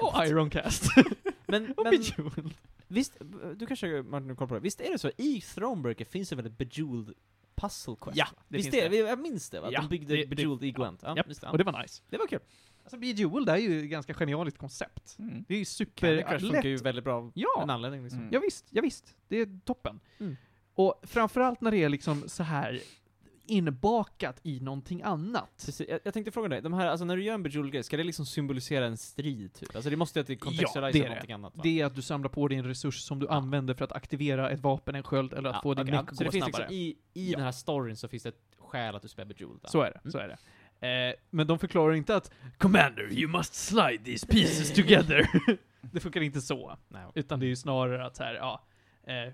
och Ironcast. Men, och men Bejeweled. visst, du kanske Martin koll på det, visst är det så, i Thronebreaker finns det väl ett Bejeweled puzzle quest? Ja, det visst finns är det? Jag minns det va? Att Ja, de byggde det- det- Bejeweled i Gwent. Ja, Japp, just det, Och det var nice. det var kul. Alltså Bejeweled är ju ett ganska genialiskt koncept. Mm. Det är ju Candy Crush funkar ju väldigt bra av Ja. en anledning liksom. Mm. Ja, visst, ja, visst. Det är toppen. Mm. Och framförallt när det är liksom så här inbakat i någonting annat. Precis, jag, jag tänkte fråga dig, de här, alltså när du gör en Bejeweled-grej, ska det liksom symbolisera en strid typ? Alltså det måste ju att det contextualisera det är det. någonting annat va? Det är att du samlar på dig en resurs som du Ja. använder för att aktivera ett vapen, en sköld, eller att Ja, få din okej, meck ja. att Så gå det finns snabbare. liksom, i, i Ja. den här storyn så finns det ett skäl att du spelar Bejeweled? Så är det, Mm. så är det. Eh, men de förklarar inte att Commander, you must slide these pieces together. det funkar inte så. Nej, okej. Utan det är ju snarare att så här, ja. Eh,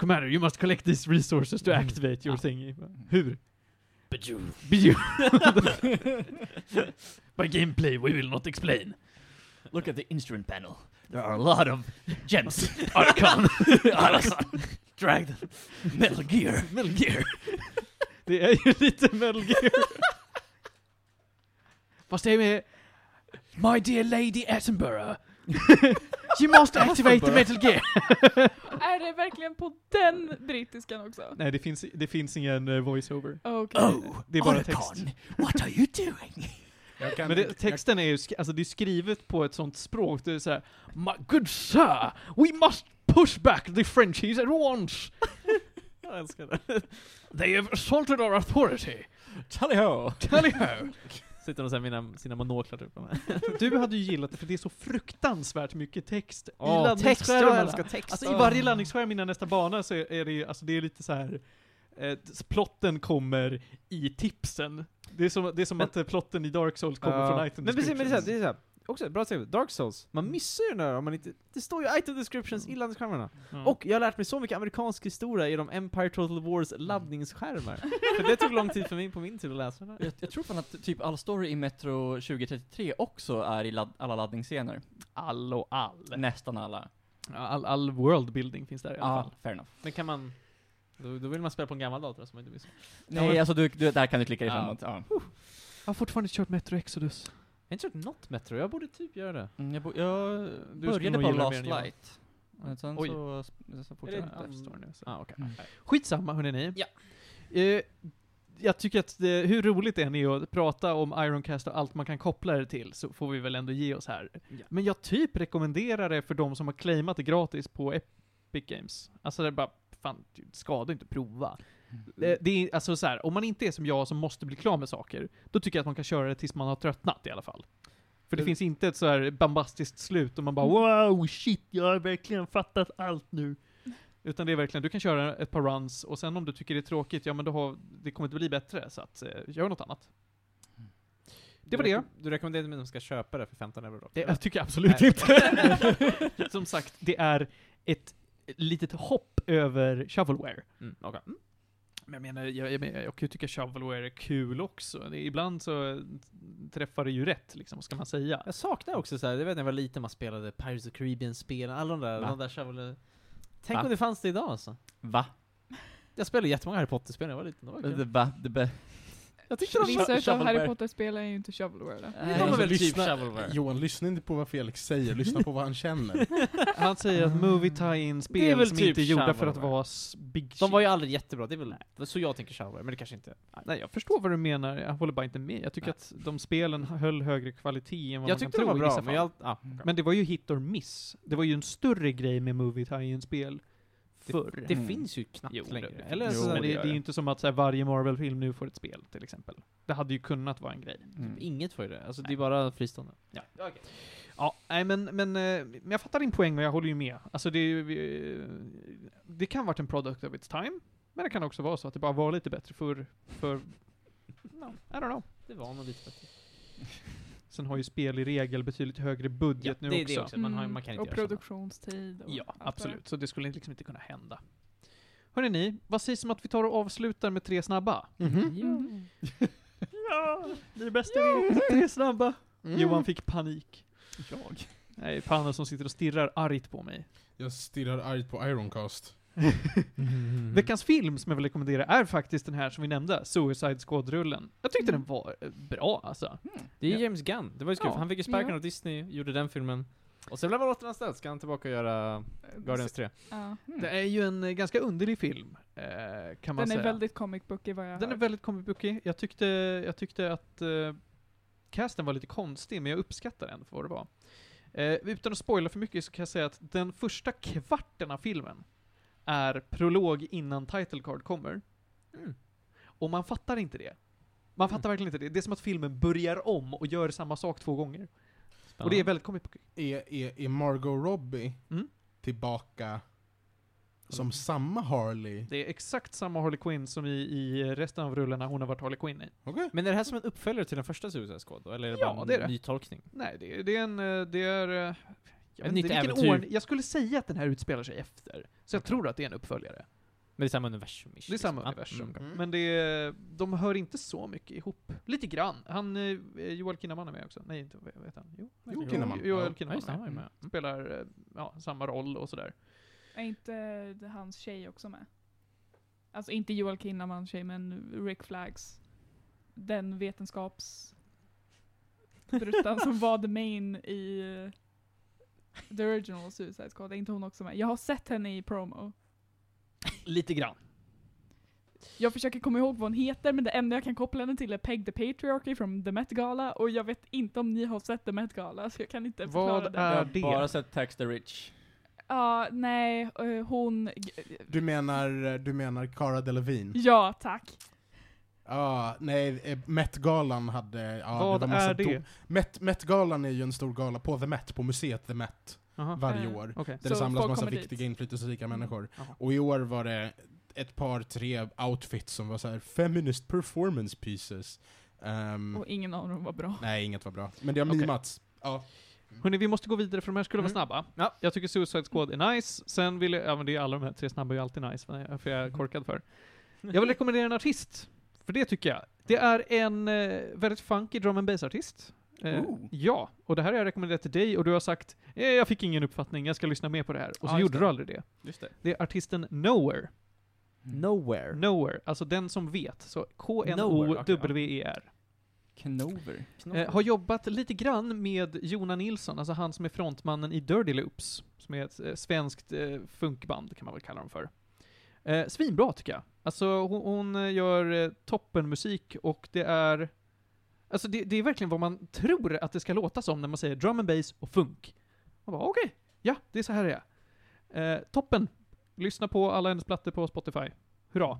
Commander, you must collect these resources to Mm. activate your Ja. thing. Hur? Bejeweled. Bejeweled. By gameplay we will not explain. Look at the instrument panel. There are a lot of gems. Arkan. Arkan. Dragon. Metal Gear. Metal Gear. det är ju lite Metal Gear. Fast det är med My dear lady Attenborough. You must activate the Metal Gear. Är det verkligen på den brittiskan också? Nej, det finns, det finns ingen uh, voiceover. Okej. Oh, Det är bara text. Arkan, what are you doing? Men det, texten är ju, sk- alltså det är skrivet på ett sånt språk, det är såhär My good sir, we must push back the Frenchies at once! Jag älskar det. They have assaulted our authority! Tally ho! Tally ho! Sitter såhär med mina, sina monoklar typ. Du hade ju gillat det för det är så fruktansvärt mycket text i text, jag laddningsskärmarna. älskar text. Alltså i varje laddningsskärm innan nästa bana så är det ju, alltså det är lite så här. Eh, plotten kommer i tipsen. Det är som, det är som Men- att eh, plotten i Dark Souls kommer från item Men precis, men det är såhär, descriptions. det är såhär, också ett bra exempel, Dark Souls, man missar ju den där om man inte, det står ju item descriptions i laddningsskärmarna. Ja. Och jag har lärt mig så mycket amerikansk historia i de Empire Total Wars laddningsskärmar. för det tog lång tid för mig på min tid att läsa den. Jag, jag tror fan att typ all story i Metro 2033 också är i ladd, alla laddningsscener. all och all. Nästan alla. All, all world building finns där i alla Ja, fall. fair enough. Men kan man, då, då vill man spela på en gammal dator som man inte visste. Nej, alltså du, du, där kan du klicka dig Ja. framåt. Ja. Jag har fortfarande kört Metro Exodus. Jag har inte kört något Metro, jag borde typ göra det. Mm, jag, bo, jag Du började på jag. Light. Men sen Oj. så, så fortsatte det- jag. App Store nu, så. Ah, okej. Mm. Skitsamma hörni. Ja. Eh, jag tycker att det, hur roligt det än är att prata om Ironcast och allt man kan koppla det till, så får vi väl ändå ge oss här. Ja. Men jag typ rekommenderar det för de som har claimat det gratis på Epic Games. Alltså det är bara, fan, skada inte prova. Mm. Det är, alltså så här, om man inte är som jag som måste bli klar med saker, då tycker jag att man kan köra det tills man har tröttnat i alla fall. För det Det- finns inte ett så här bombastiskt slut och man bara wow, shit, jag har verkligen fattat allt nu. Utan det är verkligen, du kan köra ett par runs och sen om du tycker det är tråkigt, ja men då har, det kommer inte bli bättre, så att, eh, gör något annat. Det var du, det. Du rekommenderar mig att de ska köpa det för 15 euro då? Det jag tycker jag absolut Nej. inte. Som sagt, det är ett litet hopp över shovelware. Mm, okej. Mm. Men jag menar, jag, jag, menar, jag kan ju tycka shovelware är kul också. Ibland så träffar det ju rätt, liksom, vad ska man säga? Jag saknar också så här, jag vet när jag var liten, man spelade Pirates of the Caribbean-spelen, alla de där, Va? de där shovel... Tänk Va? om det fanns det idag alltså. Va? Jag spelade jättemånga Harry Potter-spel när jag var liten, det var kul. va? Det, Jag tyckte de var... Vissa utav. Harry Potter-spel är ju inte shovelware. De Nej, var väl typ lyssna- shovelware? Johan, lyssna inte på vad Felix säger, lyssna på vad han känner. Han säger att movie Det tie-in-spel som typ inte är gjorda för att vara big De var ju shit. aldrig jättebra, det är väl det är så jag tänker shovelware, men det kanske inte... Nej, jag förstår vad du menar, jag håller bara inte med. Jag tycker Nej. att de spelen höll högre kvalitet än vad Jag man kan tyckte de tro var i bra, men jag... Ah, okej. Men det var ju hit or miss. Det var ju en större grej med movie tie-in-spel förr. Det Mm. finns ju knappt Jo, längre. det- Eller jo, så, det, det, det är ju inte som att så här, varje Marvel-film nu får ett spel, till exempel. Det hade ju kunnat vara en grej. mm. Inget får ju det, alltså det är bara fristående. Ja. Ja, nej men, men, eh, men jag fattar din poäng och jag håller ju med. Alltså det, det kan varit en product of its time, men det kan också vara så att det bara var lite bättre för, för no, I don't know. Det var nog lite bättre. Sen har ju spel i regel betydligt högre budget nu det är också. det också. Man, har, Mm, man kan inte och göra sådana. produktionstid och Ja, absolut. Så det skulle liksom inte kunna hända. Hörrni ni, vad sägs om att vi tar och avslutar med tre snabba? Mhm. det. Mm. Ja, det är bästa vi vet. Tre snabba. Mm. Johan fick panik. Jag? Nej, Panna som sitter och stirrar argt på mig. Jag stirrar argt på Ironcast. Veckans film som jag vill rekommendera är faktiskt den här som vi nämnde, Suicide Squad-rullen. Jag tyckte Mm. den var eh, bra alltså. Det är. James Gunn, det var ju kul, Ja. för han fick ju sparken Ja. av Disney, gjorde den filmen. Och sen blev han återanställd, ska han tillbaka och göra Guardians 3? Ja. Det är ju en eh, ganska underlig film, eh, kan man Den säga. är väldigt comic bookig vad jag Den är hört. väldigt comic bookig. Jag tyckte, jag tyckte att eh, casten var lite konstig, men jag uppskattar den för vad det var. Eh, utan att spoila för mycket så kan jag säga att den första kvarten av filmen är prolog innan title card kommer. Mm. och man fattar inte det. Man Mm. fattar verkligen inte det. Det är som att filmen börjar om och gör samma sak två gånger. Och det är väldigt comic book. Är, är, är Margot Robbie Mm. tillbaka som samma Harley? Det är exakt samma Harley Quinn som i, i resten av rullarna hon har varit Harley Quinn i. Okej. Men är det här som en uppföljare till den första Suicide Squad då? Eller är det Ja, bara en det är det. ny tolkning? Nej, det, det är en, eh, det är... Jag, vet inte vilken äventyr. ordning- jag skulle säga att den här utspelar sig efter. Så jag Okej. tror att det är en uppföljare. Men det är samma universum? Det är samma universum. Mm. Men det är, de hör inte så mycket ihop. Lite grann. Han, eh, Joel Kinnaman är med också. Nej, inte, vad heter han? Jo, Jo, Jo, Kinnaman. Joel Ja. Kinnaman just det, är med. med. Spelar eh, ja, samma roll och sådär. Är inte hans tjej också med? Alltså inte Joel Kinnamans tjej, men Rick Flags. Den vetenskaps... bruttan som var the main i eh, the original Suicide Squad. Är inte hon också med? Jag har sett henne i promo. Lite grann. Jag försöker komma ihåg vad hon heter, men det enda jag kan koppla henne till är Peg the Patriarchy från The Met Gala, och jag vet inte om ni har sett The Met Gala, så jag kan inte förklara Vad det. är Jag har det? bara sett Tax the Rich. Ja, nej, eh, hon... Du menar, du menar Cara Delevingne? Ja, tack. Ja, nej, eh, Met-galan hade... Ja, Vad det var är det? Met, Met-galan är ju en stor gala på The Met, på museet The Met, Aha. varje Eh, år. Okej. Där Så det samlas massa viktiga dit. inflytelserika människor. Jaha. Och i år var det ett par, tre outfits som var så här feminist performance pieces. Ehm, Och ingen av dem var bra. nej, inget var bra. Men det har Okej. mimats. Ja. Hörni, vi måste gå vidare för de här skulle vara Mm. snabba. Ja. Jag tycker Suicide Squad är nice, sen vill jag, ja men det är alla de här tre snabba är ju alltid nice, för för jag är korkad för. Jag vill rekommendera en artist, för det tycker jag. Det är en eh, väldigt funky drum and bass-artist. Eh, ja, och det här har jag rekommenderat till dig och du har sagt eh, jag fick ingen uppfattning, jag ska lyssna mer på det här. Och så gjorde det. du aldrig det. Just det. Det är artisten Nowhere. Nowhere. Nowhere, alltså den som vet. Så K-N-O-W-E-R. Knover. Eh, har jobbat lite grann med Jona Nilsson, alltså han som är frontmannen i Dirty Loops, som är ett eh, svenskt eh, funkband kan man väl kalla dem för. Eh, svinbra tycker jag. Alltså hon, hon eh, gör eh, toppenmusik och det är, alltså det, det är verkligen vad man tror att det ska låta som när man säger drum and bass och funk. Man bara okej, ja det är så här det är. Eh, toppen! Lyssna på alla hennes plattor på Spotify. Hurra!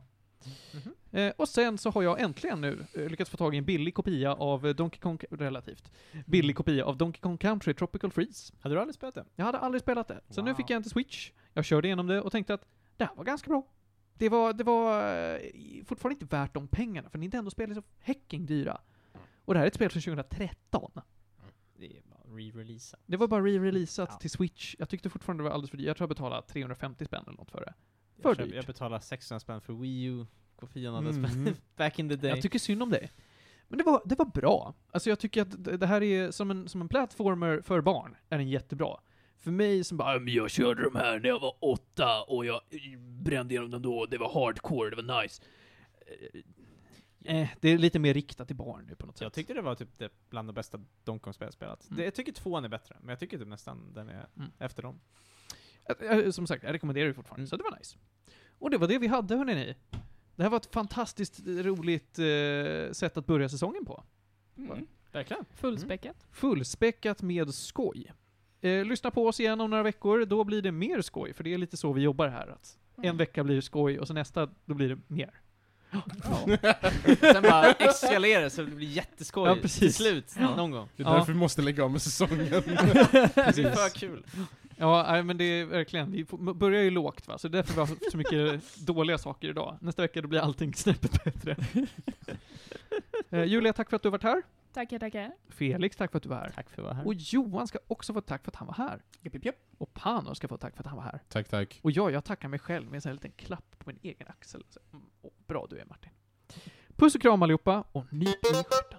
Mhm. Eh, och sen så har jag äntligen nu eh, lyckats få tag i en billig kopia av Donkey Kong, relativt, billig kopia av Donkey Kong Country Tropical Freeze. Hade du aldrig spelat det? Jag hade aldrig spelat det, så nu fick jag en till Switch. Jag körde igenom det och tänkte att det här var ganska bra. Det var, det var eh, fortfarande inte värt de pengarna, för Nintendo-spel är så häcking dyra. Och det här är ett spel från 2013. Det är bara re-releasa. Det var bara re-releasat Ja. till Switch. Jag tyckte fortfarande det var alldeles för dyrt. Jag tror jag betalade 350 spänn eller något för det. För Jag, dyrt. jag betalade 600 spänn för Wii U, kopian hade Mm. spänn back in the day. Jag tycker synd om dig. Men det var, det var bra. Alltså jag tycker att det här är som en, som en plattformer för barn, är den jättebra. För mig som bara, "Men jag körde de här när jag var åtta och jag eh, brände igenom dem då, det var hardcore, det var nice. Eh, det är lite mer riktat till barn nu på något sätt. jag tyckte det var typ det bland de bästa Donkey Kong-spel jag spelat. Mm. Det, jag tycker tvåan är bättre, men jag tycker typ nästan den är Mm. efter dem. Eh, eh, Som sagt, jag rekommenderar det fortfarande, Mm. så det var nice. Och det var det vi hade hörni ni. Det här var ett fantastiskt roligt eh, sätt att börja säsongen på. Mm. Verkligen. Fullspäckat. Fullspäckat med skoj. Eh, lyssna på oss igen om några veckor, då blir det mer skoj, för det är lite så vi jobbar här. Att En vecka blir skoj och så nästa, då blir det mer. Sen bara eskalerar det så det blir jätteskoj Ja, precis. till slut, någon gång. Det är Ja. därför vi måste lägga av med säsongen. Det är för kul. Ja, nej, men det är verkligen, vi börjar ju lågt va, så det är därför vi har haft så mycket dåliga saker idag. Nästa vecka då blir allting snäppet bättre. eh, Julia, tack för att du har varit här. Tackar, tackar. Felix, tack för att du var här. Tack för att vara här. Och Johan ska också få tack för att han var här. Jupp, jupp, jupp. Och Pano ska få tack för att han var här. Tack, tack. Och jag, jag tackar mig själv med en sån här liten klapp på min egen axel. Så, mm, bra du är Martin. Puss och kram allihopa, och nyp i stjärten.